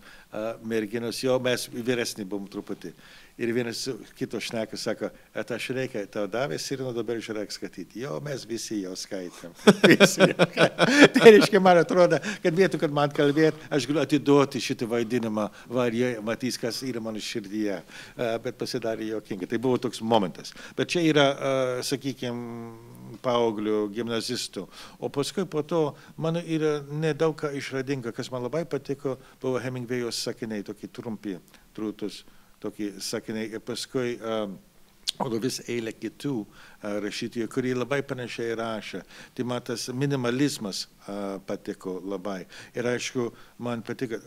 merginos, jo mes vyresni buvom truputį. Ir vienas kito šneka, sako, at aš reikia, tau davė Sirino dabar žiūrėk skaityti. Jo, mes visi jau *laughs* skaitėm. Tai reiškia, man atrodo, kad vietų, kad man kalbėt, aš galiu atiduoti šitą vaidinimą, va, ir jie matys, kas yra mano širdyje. Uh, bet pasidarė jokinga. Tai buvo toks momentas. Bet čia yra, uh, sakykime, paauglių, gimnazistų. O paskui po to mano yra nedaug ką išradinga, kas man labai patiko, buvo Hemingvėjos sakiniai, tokie trumpi, trūtus, tokie sakiniai. Ir paskui um, O vis eilė kitų a, rašytojų, kurie labai panašiai rašė. Tai man tas minimalizmas a, patiko labai. Ir aišku, man patiko,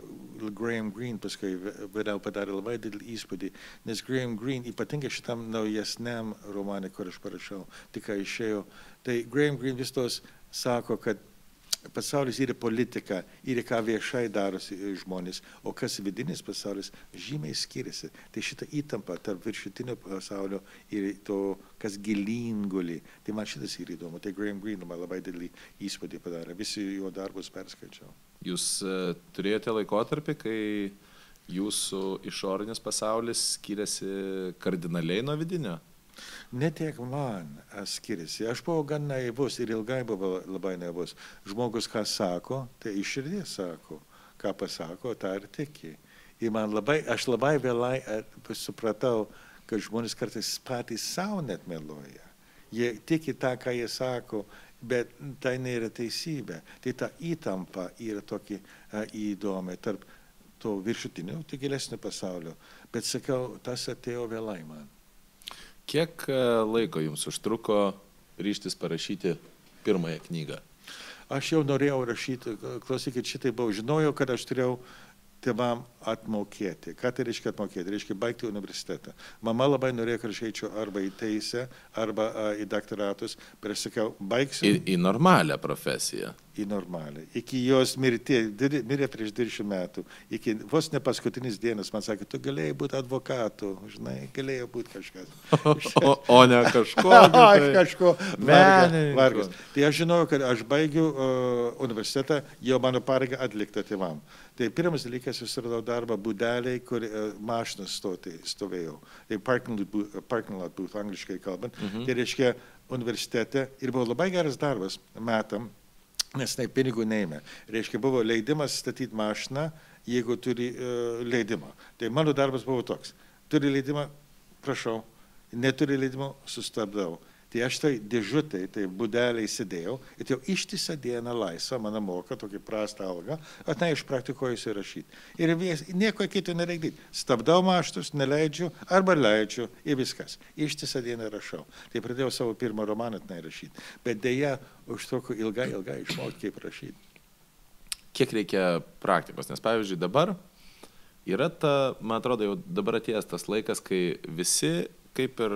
Graham Greene paskui vė- vėliau padarė labai didelį įspūdį, nes Graham Greene, ypatingai šitam naujesniam romanui, kur aš parašiau, tik išėjo, tai Graham Greene vis tos sako, kad pasaulis yra politika, yra ką viešai darosi žmonės, o kas vidinis pasaulis žymiai skiriasi. Tai šita įtampa tarp viršutinio pasaulio ir to, kas gilinguli, tai man šitas yra įdomu. Tai Graham Greene man labai didelį įspūdį padarė, visi jo darbus perskaičiau. Jūs e, turėjote laikotarpį, kai jūsų išorinis pasaulis skiriasi kardinaliai nuo vidinio? Ne tiek man skiriasi. Aš buvau gan naivus ir ilgai buvau labai naivus. Žmogus ką sako, tai iš širdies sako. Ką pasako, tą ir tiki. Ir man labai, aš labai vėlai supratau, kad žmonės kartais patys savo net meluoja. Jie tiki tą, ką jie sako, bet tai nėra teisybė. Tai ta įtampa yra tokia įdomi tarp to viršutinio, tai gilesnio pasaulio. Bet sakiau, tas atėjo vėlai man. Kiek e, laiko jums užtruko ryštis parašyti pirmąją knygą? Aš jau norėjau rašyti, klausykit, šitai buvau, žinojau, kad aš turėjau tėvam atmokėti. Ką tai reiškia atmokėti? Reiškia baigti universitetą. Mama labai norėjo, kad aš eičiau arba į teisę, arba a, į doktoratus, bet aš sakiau, baigsiu Į, į normalią profesiją. į normalią. Iki jos mirties, mirė prieš 20 metų, iki vos ne paskutinis dienas man sakė, tu galėjai būti advokatu, žinai, galėjo būti kažkas. *laughs* O, o ne kažko. *laughs* Aš kažko Menininku. vargas. Tai aš žinojau, kad aš baigiu uh, universitetą, jau mano pareiga atlikta tėvam. Tai pirmas dalykas, susiradau darbą būdeliai, kur uh, mašinas stovėjau. Tai parking parking lot booth angliškai kalbant. Mhm. Tai reiškia universitete ir buvo labai geras darbas metam, nes tai pinigų neėmė. Reiškia, buvo leidimas statyti mašiną, jeigu turi uh, leidimą. Tai mano darbas buvo toks. Turi leidimą, prašau, neturi leidimo, sustabdau. Tai aš tai dėžutai, tai būdeliai sėdėjau ir jau ištisą dieną laisvą, mano moka tokį prastą algą, ten iš praktikuojusi rašyti. Ir vis, nieko kito nereikia daryti. Stabdau maštus, neleidžiu arba leidžiu ir viskas. Ištisą dieną rašau. Tai pradėjau savo pirmą romaną tenai rašyti. Bet dėja, užtruko ilgai, ilgai išmokti, kaip rašyti. Kiek reikia praktikos? Nes pavyzdžiui dabar yra ta, man atrodo, jau dabar atėjęs tas laikas, kai visi kaip ir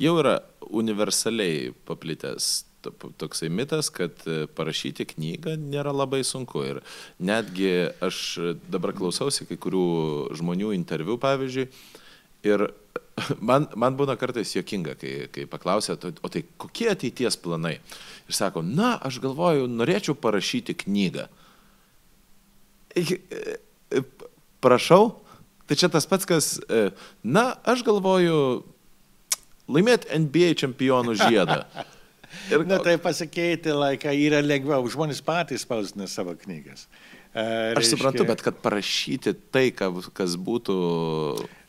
jau yra universaliai paplitęs to- toksai mitas, kad e, parašyti knygą nėra labai sunku. Ir netgi aš dabar klausausi kai kurių žmonių interviu, pavyzdžiui, ir *laughs* man, man būna kartais jokinga, kai, kai paklausia, "To- o tai kokie ateities planai? Ir sako, na, aš galvoju, norėčiau parašyti knygą. E, e, Prašau, tai čia tas pats, kas, na, aš galvoju, laimėti NBA čempionų žiedą. Ir, *laughs* Na tai pasikeitė laiką, yra lengviau, žmonės patys spausdina savo knygas. E, aš suprantu, bet kad parašyti tai, kas būtų...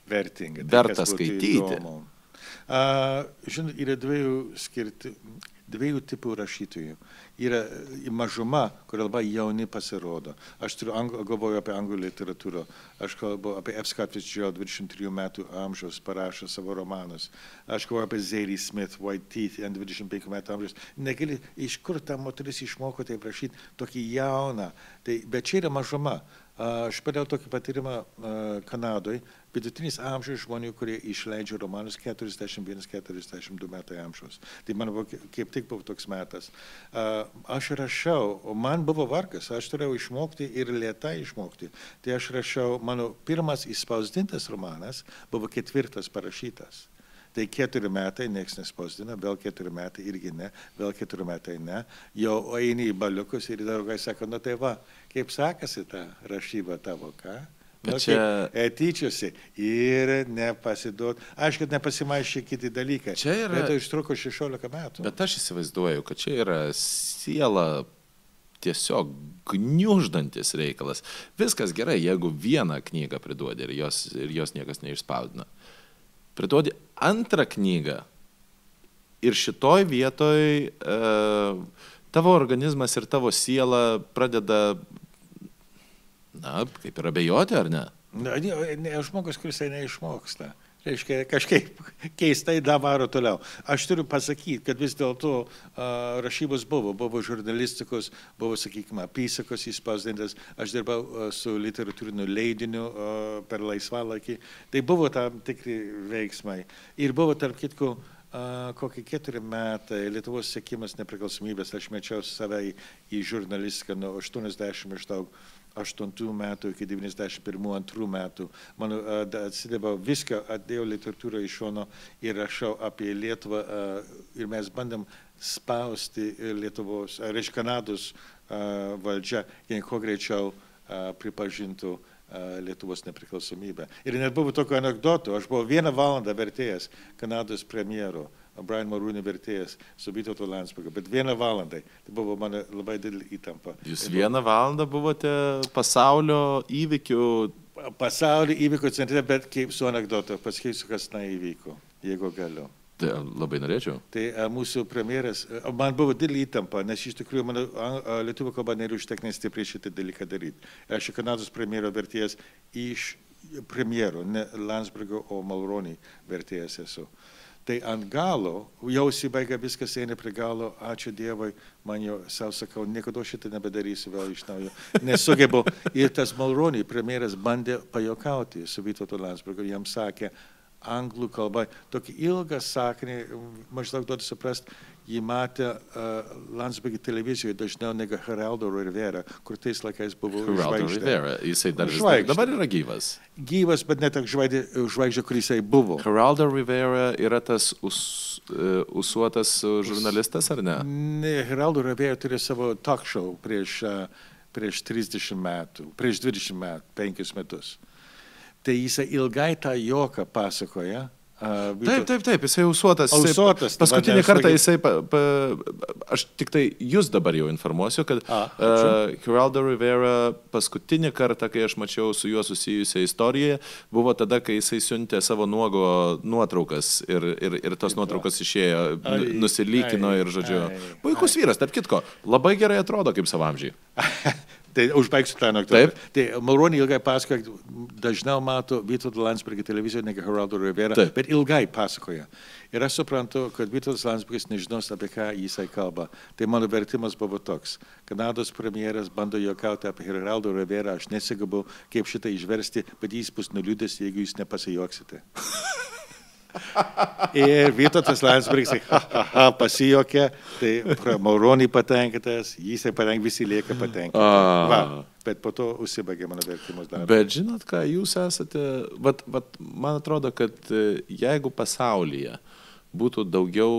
vertinga. verta kas būtų skaityti. A, Žinot, yra dviejų, skirti, dviejų tipų rašytojų. Yra e, mažuma, kur labai jauni pasirodo. Aš turiu, angl, galvoju apie anglų literatūrą. Aš kalbu apie Fitzgerald 23 metų amžiaus parašė savo romanus. Aš galvoju apie Zadie Smith, White Teeth ant 25 metų amžiaus. Negali, iš kur ta moteris išmoko taip rašyti tokį jauną. Tai, bet čia yra mažuma. Aš padėjau tokį patyrimą Kanadoje. Vidutinis amžius žmonių, kurie išleidžia romanus 41-42 metai amžiaus. Tai man buvo, kaip- tik buvo toks metas. Aš rašiau, o man buvo vargas, aš turėjau išmokti ir lietai išmokti. Tai aš rašiau, mano pirmas įspausdintas romanas buvo ketvirtas parašytas. Tai keturi metai nieks nespausdina, vėl keturi metai irgi ne, vėl keturi metai ne. Jau eini į baliukus ir draugai sako, nu tai va, kaip sekasi ta rašyba tavo, ką? Bet Nu, čia- kaip Tyčiusi ir nepasiduot. Aišku, kad nepasimaišė kiti dalykai. Čia yra- Bet tai užtruko 16 metų. Bet aš įsivaizduoju, kad čia yra siela tiesiog gniuždantis reikalas. Viskas gerai, jeigu vieną knygą priduodi ir jos, ir jos niekas neišspausdina. Priduodi antrą knygą ir šitoj vietoj e, tavo organizmas ir tavo siela pradeda, na, kaip ir abejoti, ar ne? Na, ne, ne, žmogus, kuris tai neišmoksta. Reiškia, kažkaip keistai davaro toliau. Aš turiu pasakyti, kad vis dėlto rašybos buvo, buvo žurnalistikos, buvo, sakykime, apysakos įspausdintas, aš dirbau su literatūriniu leidiniu uh, per laisvalaikį, tai buvo tam tikri veiksmai. Ir buvo, tarp kitko, kokie keturi metai Lietuvos sėkimas nepriklausomybės, aš mečiau save į, žurnalistiką nuo 80 maždaug. 8 metų iki 91-2 metų. Man atsidėbau viską, atdėjau literatūrą iš šono ir rašau apie Lietuvą ir mes bandėm spausti Lietuvos, reiškia Kanados valdžia, jei kuo greičiau pripažintų Lietuvos nepriklausomybę. Ir net buvo tokių anegdotų, aš buvau vieną valandą vertėjas Kanados premjero. Brian Marūnė vertėjas su Vytauto Landsbergu, bet vieną valandą. Tai buvo mano labai didelė įtampa. Jūs vieną valandą buvote pasaulio įvykių. Pasaulio įvykių centre, bet kaip su anegdotu, pasakysiu, kas neįvyko, jeigu galiu. Tai labai norėčiau. Tai a, mūsų premjeras, a, man buvo didelė įtampa, nes iš tikrųjų mano lietuvių kalba nėra užtektinai stipriai šitą dalyką daryti. Aš Kanados premjero vertėjas iš premjero, ne Landsbergo, o Malronį vertėjas esu. Tai ant galo, jau įsibaigia viskas, eina prie galo, ačiū Dievui, man jau savo sakau, niekada šitą nebedarysiu vėl iš naujo. Nesugebu. Ir tas Malronį premjeras bandė pajokauti su Vytauto Landsbergu, jam sakė, anglų kalba, tokį ilgą sakinį, maždaug duodu suprasti, jį matė uh, Landsbergį televizijoje dažniau negu Heraldo Rivera, kur tais laikais buvo Heraldo Rivera, jisai dar dar, dabar yra gyvas. Gyvas, bet net žvaigždė, žvaigždė kur jisai buvo. Heraldo Rivera yra tas us, uh, usuotas žurnalistas, ar ne? Ne, Heraldo Rivera turi savo talk show prieš, uh, prieš 30 metų, prieš 20 metų, 5 metus. Tai jisai ilgai tą joką pasakoja. Uh, taip, taip, taip, jisai ausuotas. Ausuotas. Paskutinį kartą jisai, pa, pa, aš tik tai jūs dabar jau informuosiu, kad A, uh, Geraldo Rivera paskutinį kartą, kai aš mačiau su juo susijusią istoriją, buvo tada, kai jisai siuntė savo nuogo nuotraukas ir, ir, ir tos nuotraukas išėjo, ai, nusilykino ai, ir, žodžiu, ai, puikus ai. vyras, tarp kitko, labai gerai atrodo kaip savamžiai. *laughs* Tai užbaigsiu tą anekdotą. Tai Malronį ilgai pasakoja, dažniau mato Vytauto Landsbergį televizijoje negu Heraldo Rivera, Taip. bet ilgai pasakoja. Ir aš suprantu, kad Vytautas Landsbergis nežinos, apie ką jisai kalba. Tai mano vertimas buvo toks. Kanados premjeras bando juokauti apie Heraldo Rivera, aš nesigabu, kaip šitą išversti, bet jis bus nuliūdęs, jeigu jūs nepasijuoksite. *laughs* Ir Vytautas Landsbergis ha, ha, ha, pasijokė, tai Mauronį patenkintas, jis patenkintas, visi lieka patenkinti. Bet po to užsibaigė mano vertimus darbas. Bet žinot ką, jūs esate, vat, vat, man atrodo, kad e, jeigu pasaulyje būtų daugiau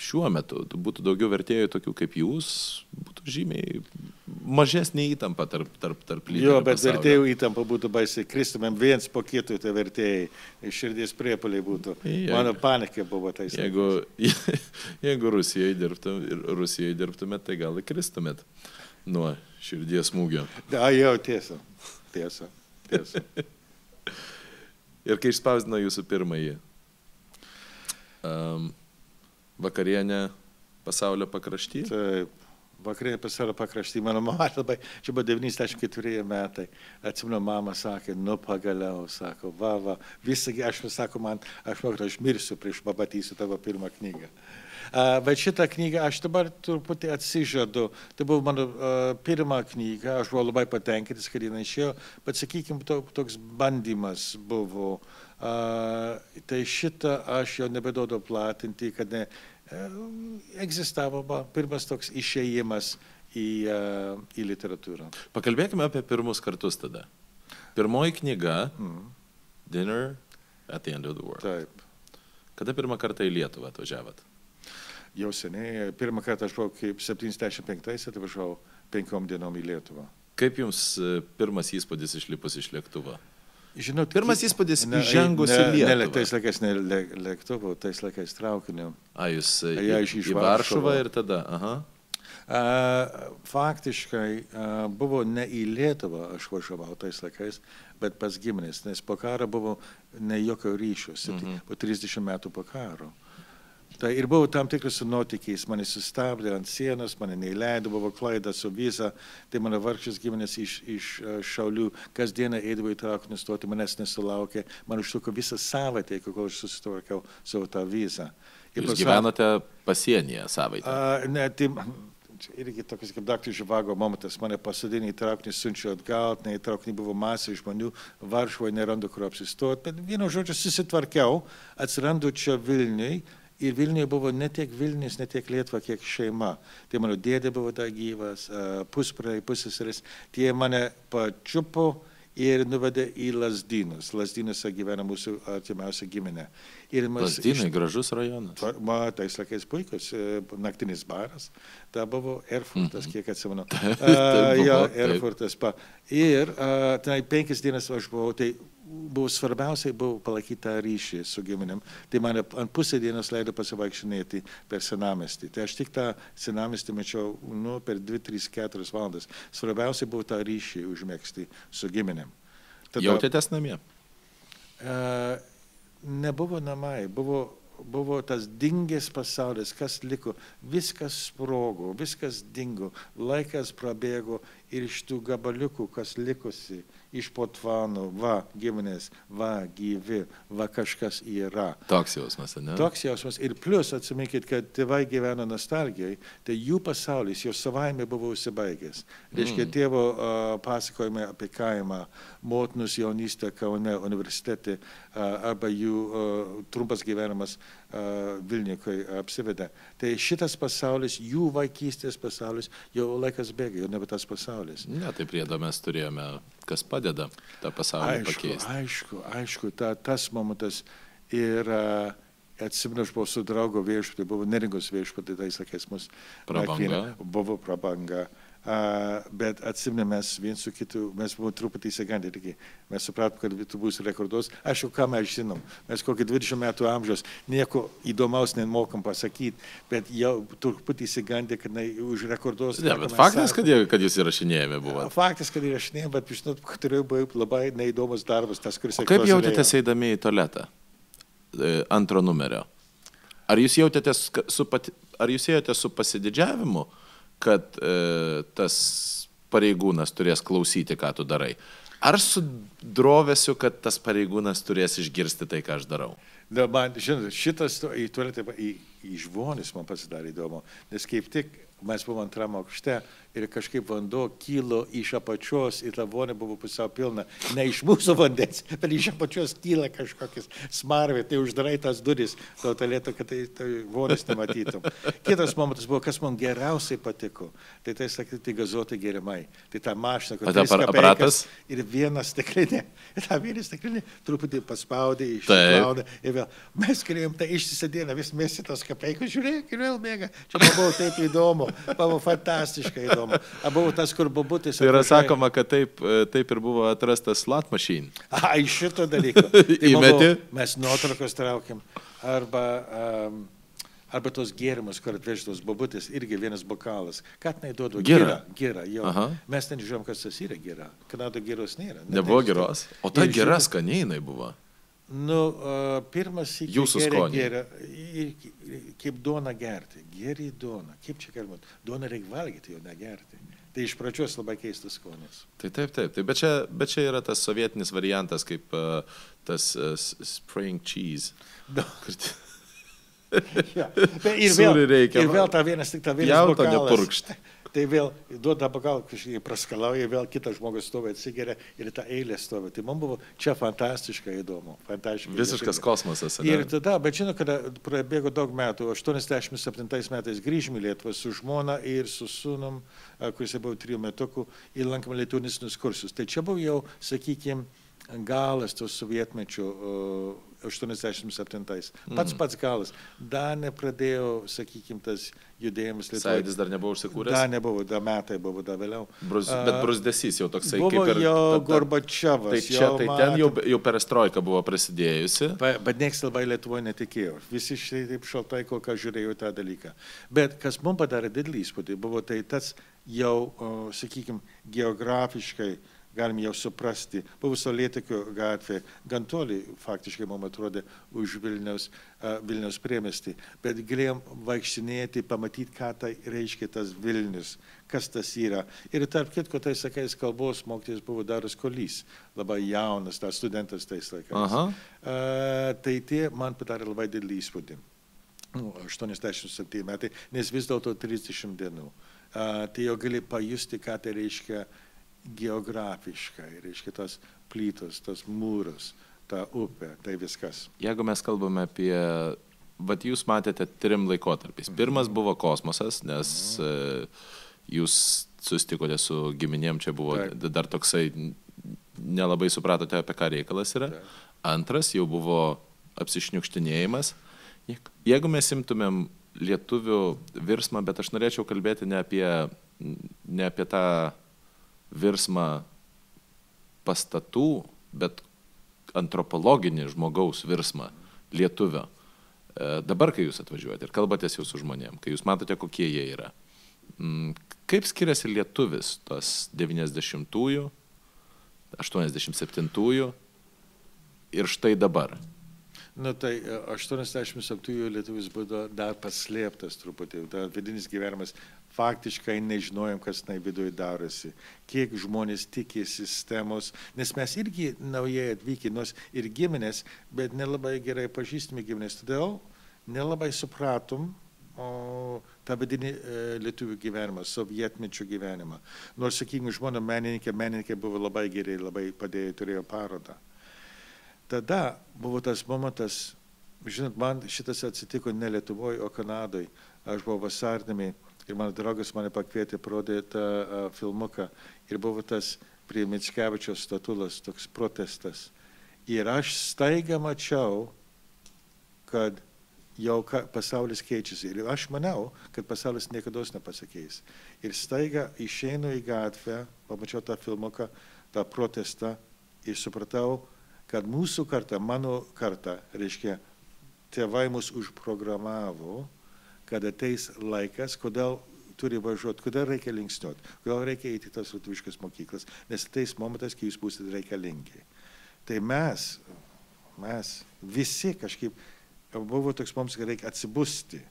šiuo metu, būtų daugiau vertėjų tokių kaip jūs, būtų žymiai mažesnė įtampa tarp, tarp, tarp lyderių. Jo, bet pasaulio. vertėjų įtampa būtų baisiai. Kristumėm viens po kito tai vertėjai. Širdies priepoliai būtų. Jeigu- Mano panikė buvo tais. Jeigu, *laughs* jeigu Rusijoje dirbtum, Rusijoje dirbtumėt, tai gal įkristumėt nuo širdies smūgio. A, jau tiesa. Tiesa. Tiesa. *laughs* Ir kai išspausdino jūsų pirmąjį um, vakarienę pasaulio pakrašty, Taip. Vakarė pasaulio pakraštį, mano mama labai, čia buvo 94 metai, atsimenu, mama sakė, nu pagaliau, sako, va, va, visą, aš vis sako man, aš kad aš mirsiu prieš pamatysiu tavo pirmą knygą. Bet šitą knygą aš dabar truputį atsižadu. Tai buvo mano pirma knyga, aš buvau labai patenkintas, kad jinai išėjo, bet sakykime, to, toks bandymas buvo. Tai šitą aš jau nebedodu platinti, kad ne, egzistavo va, pirmas toks išėjimas į, į literatūrą. pakalbėkime apie pirmus kartus tada. Pirmoji knyga Mm. Dinner at the End of the World. Taip. Kada pirmą kartą į Lietuvą atvažiavat? Jau seniai, pirmą kartą aš buvau kaip 75-ais, atvažiavau penkiom dienom į Lietuvą. Kaip jums e, pirmas įspūdis išlipus iš lėktuvo? Žinot, Pirmas įspūdis ne, įžengus į ne, ne, Lietuvą. tais laikais ne lė, lėktuvu, tais laikais traukiniu. A, jūs Ja, į, iš- iš į Varšuvą ir tada, aha. A, faktiškai a, buvo ne į Lietuvą aš važiavau tais laikais, bet pas giminės, nes po karo buvo ne jokio ryšio, mm -hmm. po 30 metų po karo. Tai ir buvo tam tikras su nuotykiais, mane sustabdė ant sienos, mane neįleido, buvo klaida su viza, tai mano vargšas giminės iš, iš e, Šaulių kasdieną eidavo į traukinį stoti, manęs nesulaukė, man užtruko visą savaitę, kol aš susitvarkiau savo tą vizą. Ir Jūs pasakė- gyvenote pasienyje savaitę. A, ne, tai irgi toks kaip daktaras Živago momentas, mane pasodinė į traukinį, siunčia atgal, ne į traukinį buvo masė žmonių, Varšuvoje nerandu kur apsistoti, bet vienu žodžiu susitvarkiau, atsirandu čia Vilniui. Ir Vilniuje buvo ne tiek Vilnius, ne tiek Lietuva, kiek šeima. Tai mano dėdė buvo dar gyvas, pusbrai, pusseseris. Tie mane pačiupo ir nuvedė į Lasdynus. Lasdynuose gyvena mūsų artimiausia giminė. Mes Lazdynai gražus rajonas. Ma, tais laikais puikus, e, naktinis baras, ta buvo Erfurtas, kiek atsimenu. *laughs* tai A, buvo, Jo, taip. Erfurtas. Pa. Ir a, tenai penkias dienas aš buvau, tai buvo svarbiausiai buvo palaikyti tą ryšį su giminėm. Tai mane ant pusę dienos leido pasivaikščinėti per senamestį. Tai aš tik tą senamestį mačiau nu, per 2, 3, 4 valandas. Svarbiausia buvo tą ryšį užmėgsti su giminėm. Jautėtės namie? E, nebuvo namai, buvo, buvo tas dingęs pasaulis, kas liko, viskas sprogo, viskas dingo, laikas prabėgo ir iš tų gabaliukų, kas likusi, iš potvanų, va, giminės, va, gyvi, va, kažkas yra. Toks jausmas, ne? Toks jausmas. Ir plus atsiminkit, kad tėvai gyveno nostalgijai, tai jų pasaulis jau savaime buvo užsibaigęs. Reiškia, Mm. tėvo uh, pasakojimai apie kaimą, motinus jaunystę Kaune universitete uh, arba jų uh, trumpas gyvenimas uh, Vilniuje, kai apsivedė. Tai šitas pasaulis, jų vaikystės pasaulis, jau laikas bėga, jau nebe tas pasaulis. Ne, tai priedo mes turėjome, kas padeda tą pasaulį Aišku, pakeisti. aišku, aišku, ta, tas momentas ir atsimenu, aš buvau su draugo viešpatį, buvo neringos viešpatį, tais laikais mus Prabanga. nakvynė, Buvo prabanga. Uh, bet atsimenu, mes viens su kitu, mes buvome truputį įsigandę, irgi. mes supratom, kad tu būsi rekorduos. Aišku, ką mes žinom, mes kokį 20 metų amžiaus, nieko įdomaus nemokam pasakyti, bet jau truputį įsigandę, kad jinai užrekorduos. Ne, tą, ką bet faktas, sakom. kad, jie, kad jūs įrašinėjami buvo. Faktas, kad įrašinėjom, bet žinot, turėjo būti labai neįdomus darbas, tas, kuris... O kaip jautėtės eidami į tualetą? E, Antro numerio. Ar jūs jautėtės su, pati, ar jūs jautėtės su pasididžiavimu, kad e, tas pareigūnas turės klausyti, ką tu darai? Ar su drovesiu, kad tas pareigūnas turės išgirsti tai, ką aš darau? Na, man, žinot, šitas į tualetą, į, į žmonės man pasidarė įdomu, nes kaip tik mes buvom antram aukšte ir kažkaip vanduo kilo iš apačios ir ta vonė buvo pusiau pilna. Ne iš mūsų vandens, bet iš apačios kyla kažkokias smarvė, tai uždarai tas duris to tualeto, kad tai, tai vonės nematytum. Kitas momentas buvo, kas man geriausiai patiko, tai tai sakyti, tai gazuoti gerimai. Tai ta mašina, kur ta kapeikas aparatas? ir viena stiklinė. *laughs* Ir tą vieną stiklinę truputį paspaudė, Taip. išsiplaudė. Ir vėl mes turėjom tą ištisą dieną, vis mes į tas kapeikas, žiūrėk, ir vėl bėga. Čia buvo taip įdomu, buvo fantastiškai įdomu. A, buvo tas, kur bubutis. Tai yra atvažiuoja- sakoma, kad taip, e, taip ir buvo atrastas slot machine. Ai, šito dalyko. *laughs* Tai Įmeti? Mes nuotraukos traukiam. Arba, um, arba tos gėrimus, kur atvežtos bobutis, irgi vienas bokalas. Ką ten duodu? Gira. Gira, jo. Aha. Mes ten žiūrėjom, kas tas yra gira. Kanado giros nėra. Nebuvo geros. O ta gera skaniai buvo. Nu, pirmas iki Jūsų ir- kaip duona gerti. Geri duona. Kaip čia galima? Duona reikia valgyti, jo negerti. Tai iš pradžios labai keistas skonis. Tai taip, taip, taip. Bet, čia, bet čia yra tas sovietinis variantas, kaip uh, tas uh, spring cheese. T- *laughs* ja. Ir vėl, ir vėl ta vienas tik ta vienas Jauto bokalas. nepurkšti. Tai vėl duoda bokalą, kažkaip praskalauja, vėl kitas žmogus stovi, atsigeria ir ta eilė stovi. Tai man buvo čia fantastiškai įdomu. Fantastiškai Visiškas juokinga. kosmosas. ane? Ir tada, bet žinau, kada prabėgo daug metų, 87 metais grįžome į Lietuvą su žmona ir su sūnum, a, kuris buvo trijų metukų, ir lankėme lietuvinisnius kursus. Tai čia buvo jau, sakykime, galas to sovietmečio o, 87. Pats pats galas. Dar nepradėjo, sakykime, tas judėjimas Sąjūdis dar nebuvo užsikūręs. Dar nebuvo, dar metai buvo, dar vėliau. Brus, bet brusdesys jau toksai Buvo kaip ir... jau ta- ta- Gorbačiovas. Tai čia, tai ten jau, jau perestroika buvo prasidėjusi. Pa- Bet niekas labai Lietuvoje netikėjo. Visi šitai taip šaltai kol kas žiūrėjo tą dalyką. Bet kas mums padarė didelį įspūdį, buvo tai tas jau, sakykime, geografiškai galim jau suprasti. Buvo Saulėtekio gatvė, gan toli faktiškai mums atrodė už Vilniaus, uh, Vilniaus priemestį, bet galėjom vaikštinėti, pamatyti, ką tai reiškia tas Vilnius, kas tas yra. Ir tarp kitko, tai sakais, kalbos mokytis buvo Daras Kolys, labai jaunas, tas studentas tais laikais. Aha. Uh, tai tie man padarė labai didelį įspūdį. Nu, 87 metai, nes vis dėlto 30 dienų. Uh, tai jau gali pajusti, ką tai reiškia geografiškai, reiškia tos plytos, tos mūros, ta upė, tai viskas. Jeigu mes kalbame apie, vat jūs matėte trim laikotarpiais. Pirmas buvo kosmosas, nes e, jūs susitikote su giminėm, čia buvo Taip. dar toksai, nelabai supratote, apie ką reikalas yra. Taip. Antras jau buvo apsišniukštinėjimas. Jeig- Jeigu mes imtumėm lietuvių virsmą, bet aš norėčiau kalbėti ne apie, ne apie tą virsmą pastatų, bet antropologinį žmogaus virsmą lietuvio. E, Dabar, kai jūs atvažiuojate ir kalbatės jau su žmonėm, kai jūs matote, kokie jie yra, mm, kaip skiriasi lietuvis tos 90-ųjų, 87-ųjų ir štai dabar? Nu tai e, 87-ųjų lietuvis buvo dar paslėptas truputį, dar vidinis gyvenimas. Faktiškai nežinojom, kas tai viduje darosi, kiek žmonės tiki sistemos, nes mes irgi naujai atvykę, nors ir giminės, bet nelabai gerai pažįstami giminės. Todėl nelabai supratom o, tą vidinį e, lietuvių gyvenimą, sovietmečio gyvenimą. Nors, sakykime, žmona menininkė, menininkė buvo labai gerai, labai padėjo, turėjo parodą tada buvo tas momentas, žinot, man šitas atsitiko ne Lietuvoje, o Kanadoje. Aš buvau vasarnami ir mano draugas mane pakvietė parodyti tą uh, filmuką ir buvo tas prie Mitskevičios statulas toks protestas. Ir aš staiga mačiau, kad jau ka, pasaulis keičiasi. Ir aš manau, kad pasaulis niekada nepasikeis. Ir staiga išeinu į gatvę, pamačiau tą filmuką, tą protestą ir supratau, kad mūsų karta, mano karta, reiškia, tėvai mus užprogramavo, kad ateis laikas, kodėl turi važiuoti, kodėl reikia linksniuoti, kodėl reikia eiti į tas lietuviškas mokyklas, nes ateis momentas, kai jūs būsite reikalingi. Tai mes, mes visi kažkaip, buvo toks mums, kad reikia atsibusti.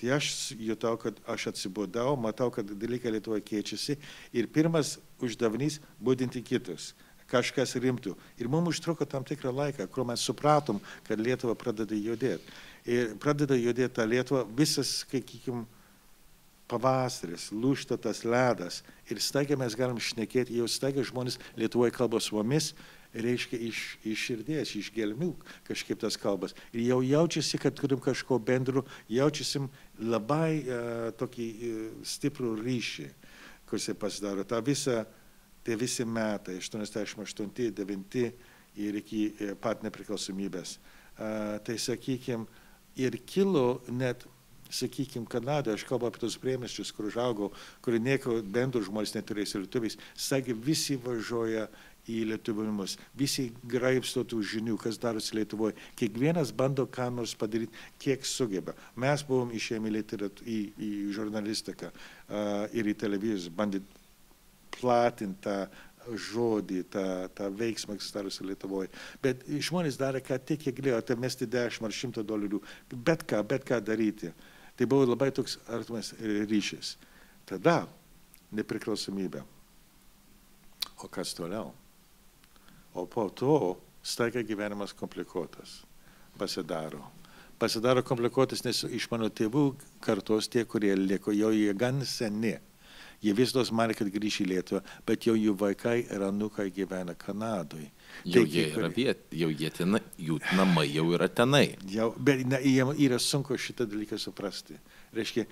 Tai aš jutau, kad aš atsibudau, matau, kad dalykai Lietuvoje keičiasi ir pirmas uždavinys - būdinti kitus kažkas rimtų. Ir mums užtruko tam tikrą laiką, kol mes supratom, kad Lietuva pradeda judėti. Ir pradeda judėti tą Lietuvą visas, sakykim, pavasaris, lūšta tas ledas. Ir staiga mes galim šnekėti, jau staiga žmonės Lietuvoje kalba su mumis, reiškia iš, iš širdies, iš gelmių kažkaip tas kalbas. Ir jau jaučiasi, kad turim kažko bendro, jaučiasim labai uh, tokį uh, stiprų ryšį, kuris pasidaro. Ta visa tie visi metai, 88, 9 ir iki e, pat nepriklausomybės. A, Tai sakykime, ir kilo net, sakykime, Kanadoje, aš kalbu apie tos priemiščius, kur užaugau, kur nieko bendro žmonės neturės ir lietuviais, sakė, visi važiuoja į lietuvimus, visi graibsto tų žinių, kas darosi Lietuvoje, kiekvienas bando ką nors padaryti, kiek sugeba. Mes buvom išėjami į, į žurnalistiką uh, ir į televiziją, bandyti platinti tą žodį, tą, tą veiksmą, kas darosi Lietuvoje. Bet žmonės darė, ką tik jie galėjo, tai mesti 10 ar 100 dolerių, bet ką, bet ką daryti. Tai buvo labai toks artimas ryšys. Tada nepriklausomybė. O kas toliau? O po to staiga gyvenimas komplikuotas pasidaro. Pasidaro komplikuotas, nes iš mano tėvų kartos tie, kurie liko, jau jie gan seni. Jie vis dar manė, kad grįš į Lietuvą, bet jau jų vaikai ir anukai gyvena Kanadoje. Jau jie yra viet, jau jie tenai, jų namai jau yra tenai. Jau, bet na, jiems yra sunku šitą dalyką suprasti. Reiškia,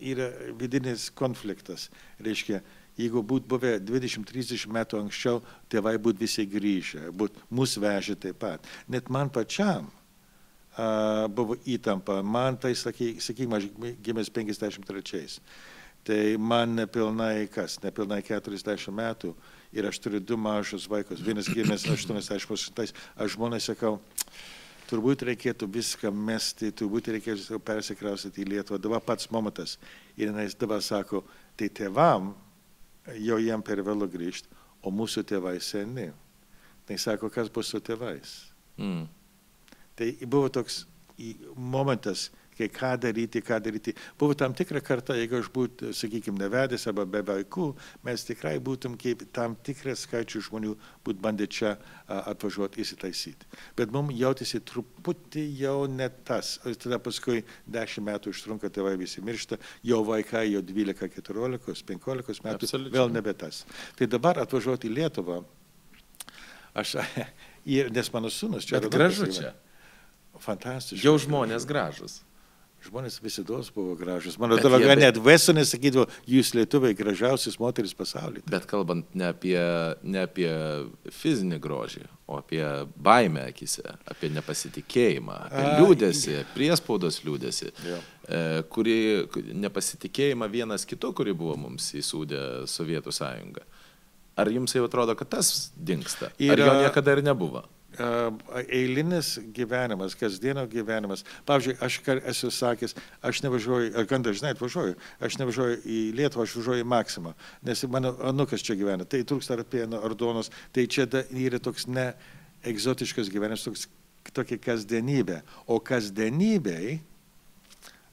yra vidinis konfliktas. Reiškia, jeigu būtų buvę 20-30 metų anksčiau, tėvai būtų visi grįžę, būtų mūsų vežę taip pat. Net man pačiam uh, buvo įtampa. Man tai, sakykime, aš gimęs 53. Tai man nepilnai kas, nepilnai 40 metų ir aš turiu du mažus vaikus. Vienas gimęs 88, aš žmonai sakau, turbūt reikėtų viską mesti, turbūt reikėtų persikraustyti į Lietuvą. Dabar pats momentas. Ir jis dabar sako, tai tėvam jau jam per vėlu grįžti, o mūsų tėvai seni. Tai sako, kas bus su tėvais. Mm. Tai buvo toks momentas, kai ką daryti, ką daryti. Buvo tam tikra karta, jeigu aš būtų, sakykime, nevedęs arba be vaikų, mes tikrai būtum kaip tam tikras skaičius žmonių būt bandę čia atvažiuoti įsitaisyti. Bet mums jautėsi truputį jau ne tas. O tada paskui dešimt metų užtrunka tėvai visi miršta, jau vaikai jau 12, 14, 15 metų, Absoliučiai. vėl nebe tas. Tai dabar atvažiuoti į Lietuvą, aš, *laughs* ir, nes mano sūnus čia Bet gražu čia. Fantastiškai. Jau žmonės gražus. Žmonės visada buvo gražus. Mano be- net Vesonė sakydavo, jūs lietuviai gražiausias moteris pasaulyje. Bet kalbant ne apie, ne apie fizinį grožį, o apie baimę akise, apie nepasitikėjimą, apie A, liūdėsi, priespaudos liūdėsi, Jo. e, kuri nepasitikėjimą vienas kitu, kuri buvo mums įsūdė Sovietų sąjunga. Ar jums jau atrodo, kad tas dinksta? Ar jo niekada ir nebuvo? Eilinis gyvenimas, kasdienio gyvenimas. Pavyzdžiui, aš esu sakęs, aš nevažiuoju, gan dažnai atvažiuoju, aš nevažiuoju į Lietuvą, aš važiuoju į Maksimą, nes mano anukas čia gyvena, tai trūksta ar pieno, ar duonos, tai čia da, yra toks ne egzotiškas gyvenimas, toks tokia kasdienybė. O kasdienybei,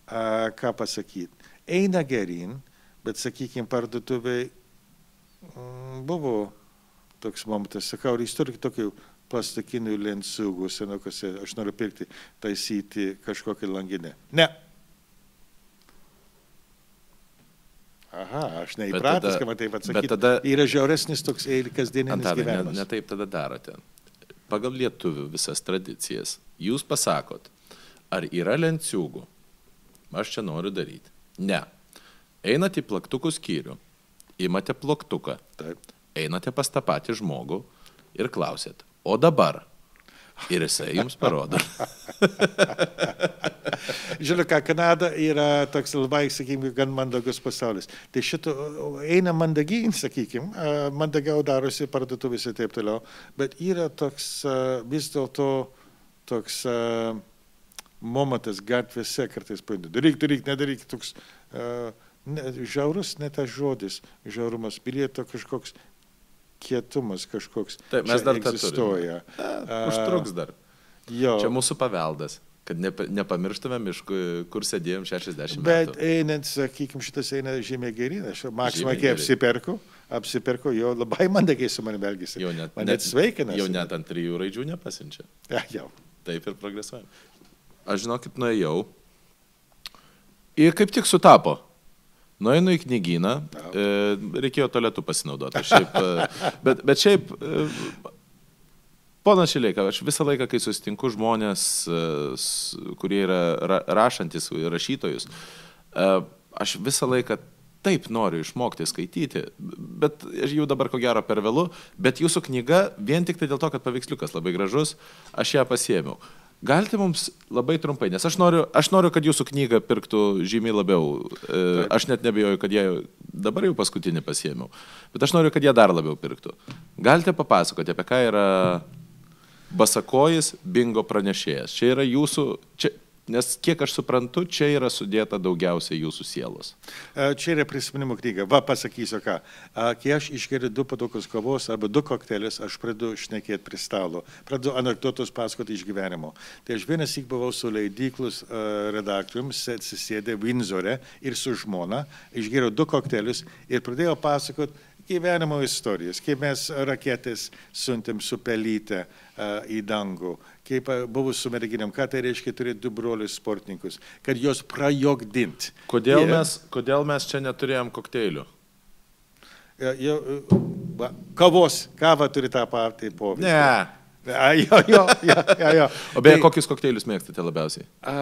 a, ką pasakyti, eina gerin, bet, sakykime, parduotuviai mm, buvo toks momentas, sakau, ar jūs turite tokių plastikinių lenciūgų senukose, aš noriu pirkti, taisyti kažkokią langinę. Ne. Aha, aš neįpratęs, kad man taip bet atsakyti. tada- Yra žiauresnis toks kasdieninis Antanai, ne, gyvenimas. ne taip tada darote. Pagal lietuvių visas tradicijas, jūs pasakot, ar yra lenciūgų? Aš čia noriu daryti. Ne. Einate į plaktukų skyrių, imate plaktuką, Taip. einate pas tą patį žmogų ir klausėt, o dabar? Ir jisai jums parodo. *laughs* Žinau, ką Kanada yra toks labai, sakykime, gan mandagus pasaulis. Tai šito eina mandagiai, sakykime, mandagiau darosi parduotuvėse ir taip toliau, bet yra toks vis dėlto toks momentas gatvėse kartais paėdė. Daryk, daryk, nedaryk, toks ne, žiaurus, ne tas žodis, žiaurumas, bilieto kažkoks kietumas kažkoks. Taip, mes dar egzistuoja. A, Užtruks dar. Jo. Čia mūsų paveldas, kad nepa, nepamirštume miškų, kur sėdėjom 60 Bet metų. einant, sakykime, šitas eina žymiai gerin. Aš maksimą, gerin. apsiperku, apsiperku, jo labai *laughs* mandagiai su manimi elgesi. Jau net, Man net sveikina. Jau net ant trijų raidžių nepasinčia. Ja, jau. Taip ir progresuojam. Aš žinokit, nuėjau. Ir kaip tik sutapo. Nueinu į knygyną, e, reikėjo tualetų pasinaudoti. Šiaip, e, bet, bet šiaip, e, ponas Šileika, aš visą laiką, kai susitinku žmonės, kurie yra ra, rašantis rašytojus, aš visą laiką taip noriu išmokti skaityti, bet aš jau dabar ko gero per vėlų, bet jūsų knyga vien tik tai dėl to, kad paveiksliukas labai gražus, aš ją pasiemiau. Galite mums labai trumpai, nes aš noriu, aš noriu kad jūsų knygą pirktų žymiai labiau. E, Aš net nebejoju, kad jie dabar jau paskutinį pasiemiau, bet aš noriu, kad jie dar labiau pirktų. Galite papasakoti, apie ką yra Basakojis bingo pranešėjas. Čia yra jūsų, čia, nes kiek aš suprantu, čia yra sudėta daugiausiai jūsų sielos. E, Čia yra prisiminimų knyga. Va, pasakysiu ką. Kai aš išgeriu du padukus kavos arba du kokteilius, aš pradedu šnekėti prie stalo. Pradedu anegdotus pasakoti iš gyvenimo. Tai aš vienas įk buvau su leidyklus uh, redaktorium, atsisėdė Windsore ir su žmona, išgeriau du kokteilius ir pradėjau pasakoti gyvenimo istorijas, kaip mes raketės siuntėm su pelyte uh, į dangų, kaip buvo su merginėm, ką tai reiškia turėti du brolius sportininkus, kad juos prajogdint. Kodėl, Ir- mes, kodėl mes čia neturėjom kokteilių? Ja, va, kavos, kava turi tą patį poveikį. Ne. *laughs* A, jo, jo, jo, jo, jo. O beje, Tai, kokius kokteilius mėgstate labiausiai? a,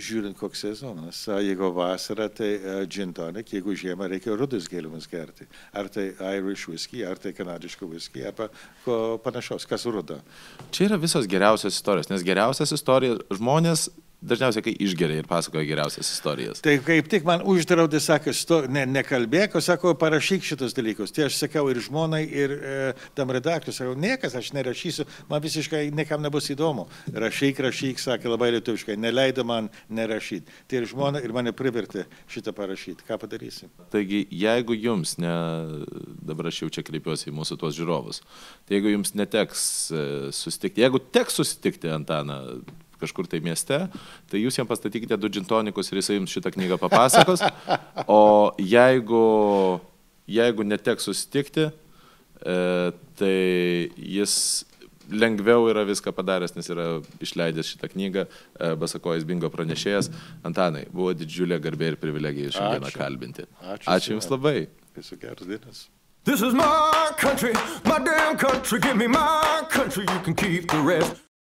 žiūrint, koks sezonas. A, Jeigu vasara, tai gin tonic, jeigu žiemą reikia rudus gėlimus gerti. Ar tai Irish whisky, ar tai kanadišką whisky, arba panašaus, kas ruda. Čia yra visos geriausios istorijos, nes geriausias istorijas žmonės dažniausiai, kai išgeria ir pasakoja geriausias istorijas. Tai kaip tik man uždraudė, sakė, sto, ne, nekalbėk, o sako, parašyk šitus dalykus. Tai aš sakiau ir žmonai, ir e, tam redaktoriui, sakau, niekas aš nerašysiu, man visiškai niekam nebus įdomu. Rašyk, rašyk, sakė labai lietuviškai, neleido man nerašyti. Tai ir žmona ir mane privertė šitą parašyti. Ką padarysim? Taigi, jeigu jums, ne, dabar aš jau čia kreipiuosi į mūsų tuos žiūrovus, tai jeigu jums neteks e, susitikti, jeigu teks susitikti Antaną kažkur tai mieste, tai jūs jam pastatykite du džintonikus ir jisai jums šitą knygą papasakos. O jeigu, jeigu neteks susitikti, e, tai jis lengviau yra viską padaręs, nes yra išleidęs šitą knygą, e, Basakojas Bingo pranešėjas. Antanai, buvo didžiulė garbė ir privilegija šiandieną Ačiū. kalbinti. Ačiū. Ačiū Jums labai. Viso geros dienos. This is my country, my damn country. Give me my country, you can keep the rest.